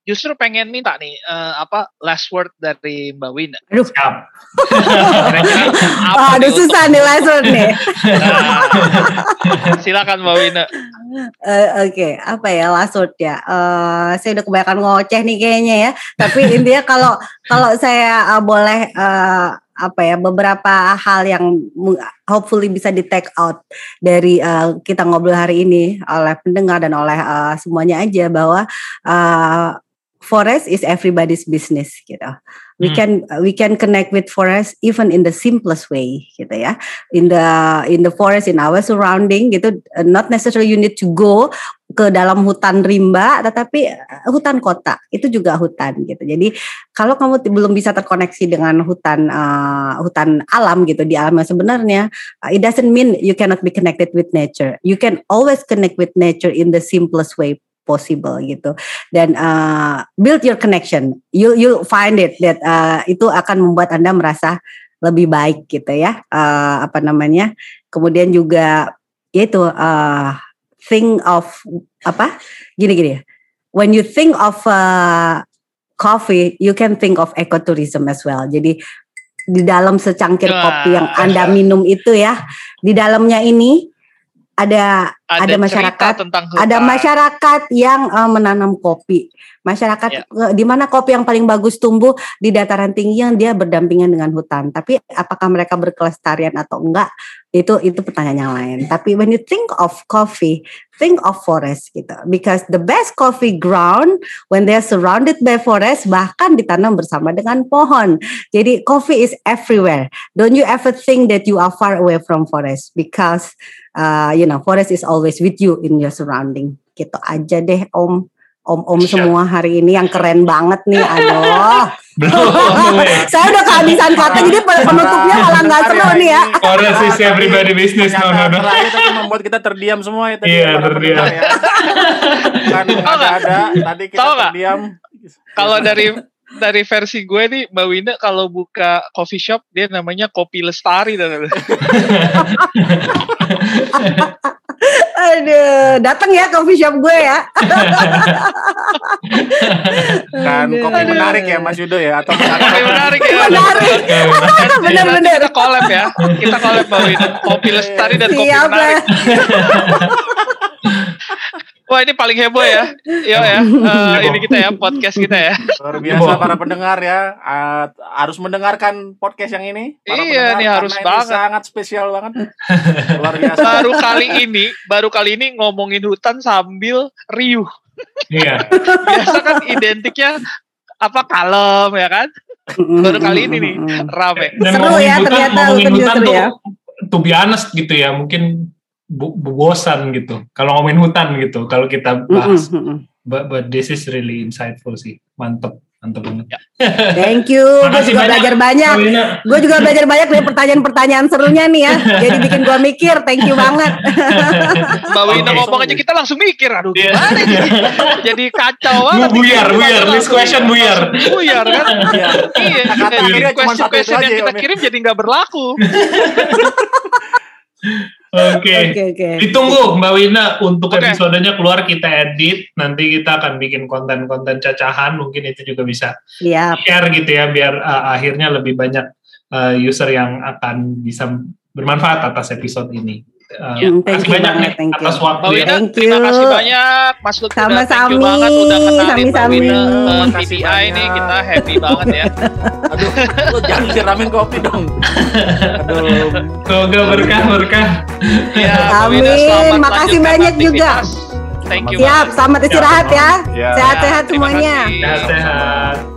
Justru pengen minta nih eh, apa last word dari Mbak Wina. Aduh, Siap. Aduh nih susah nih last word nih. Nah, silakan Mbak Wina. Eh, Oke, apa ya last word ya? Eh, saya udah kebanyakan ngoceh nih kayaknya ya. Tapi intinya kalau kalau saya eh, boleh eh, apa ya beberapa hal yang hopefully bisa di take out dari eh, kita ngobrol hari ini oleh pendengar dan oleh eh, semuanya aja bahwa eh, forest is everybody's business gitu. We Hmm. can we can connect with forest even in the simplest way gitu ya. In the in the forest in our surrounding gitu. Not necessarily you need to go ke dalam hutan rimba tetapi uh, hutan kota. Itu juga hutan gitu. Jadi kalau kamu belum bisa terkoneksi dengan hutan uh, hutan alam gitu di alam yang sebenarnya uh, it doesn't mean you cannot be connected with nature. You can always connect with nature in the simplest way possible gitu. Dan uh, build your connection. You you find it that uh, itu akan membuat anda merasa lebih baik gitu ya. Uh, apa namanya? Kemudian juga yaitu uh, think of apa? Gini gini. When you think of uh, coffee you can think of ecotourism as well. Jadi di dalam secangkir kopi yang anda minum itu ya di dalamnya ini ada Ada, Ada masyarakat, tentang ada hutan. masyarakat yang uh, menanam kopi. Masyarakat Ya. uh, di mana kopi yang paling bagus tumbuh di dataran tinggi yang dia berdampingan dengan hutan. Tapi apakah mereka berkelestarian atau enggak? Itu itu pertanyaan yang lain. Tapi when you think of coffee, think of forest gitu. Because the best coffee ground when they are surrounded by forest bahkan ditanam bersama dengan pohon. Jadi coffee is everywhere. Don't you ever think that you are far away from forest because uh, you know forest is always with you in your surrounding gitu aja deh om om om Siap. semua hari ini yang keren banget nih aduh saya udah kehabisan kata jadi penutupnya malah nggak seru nih ya Forest is everybody business. No, no, no. tapi membuat kita terdiam semua ya tadi Iya, terdiam. ya. Kan ada ada tadi kita terdiam. Kalau dari dari versi gue nih Mbak Wina kalau buka coffee shop dia namanya Kopi Lestari dan Aduh, datang ya coffee shop gue ya. kan kopi menarik ya Mas Yudo ya atau Kopi menarik ya. Menarik. Benar-benar. Kita collab ya. Kita collab Mbak Wina. Kopi Lestari dan Kopi Siap Menarik. Wah ini paling heboh ya. Yo ya. Eh, ini kita ya podcast kita ya. luar biasa para pendengar ya Ah, harus mendengarkan podcast yang ini para Iya, pendengar, nih harus ini banget. sangat spesial banget luar biasa Baru kali ini, baru kali ini ngomongin hutan sambil riuh. Iya. Biasa kan identiknya apa kalem ya kan? Baru kali ini nih rame. Dan Seru ya, hutan, ternyata ngomongin hutan hutan seru tuh, ya. to be honest gitu ya, mungkin bosan gitu. Kalau ngomongin hutan gitu, kalau kita bahas. But, but this is really insightful sih, mantep, mantep banget. Thank you. Gue juga banyak, belajar banyak. Gue juga belajar banyak dari pertanyaan-pertanyaan serunya nih ya. Jadi bikin gue mikir. Thank you banget. Mbak Wina Oke. ngomong aja kita langsung mikir, aduh Iya. gimana ini? Jadi kacau banget. Bu- buyar, buyar. This question buyar. Buyar kan? Iya. Iya, Kata jadi akhirnya cuma satu itu question-question aja yang ya, kita ya. kirim jadi nggak berlaku. Oke. Oke oke. Ditunggu Mbak Wina untuk Oke. episodenya keluar kita edit. Nanti kita akan bikin konten-konten cacahan. Mungkin itu juga bisa Siap. share gitu ya biar uh, akhirnya lebih banyak uh, user yang akan bisa bermanfaat atas episode ini. Uh, Hmm, thank makasih you banyak banget, thank you. atas waktu Mbak ya. Wina, Thank terima you. kasih banyak. Mas Lutfi thank you Sama-sami, banget udah kenalin Mbak. Wina TDI nih. banyak. Kita happy banget ya. aduh lu jangan siramin kopi dong aduh Semoga berkah berkah. Ya, Amin. Makasih banyak juga. Thank you Siap. Selamat istirahat ya. Sehat-sehat Ya, terima semuanya. kasih. Sehat-sehat.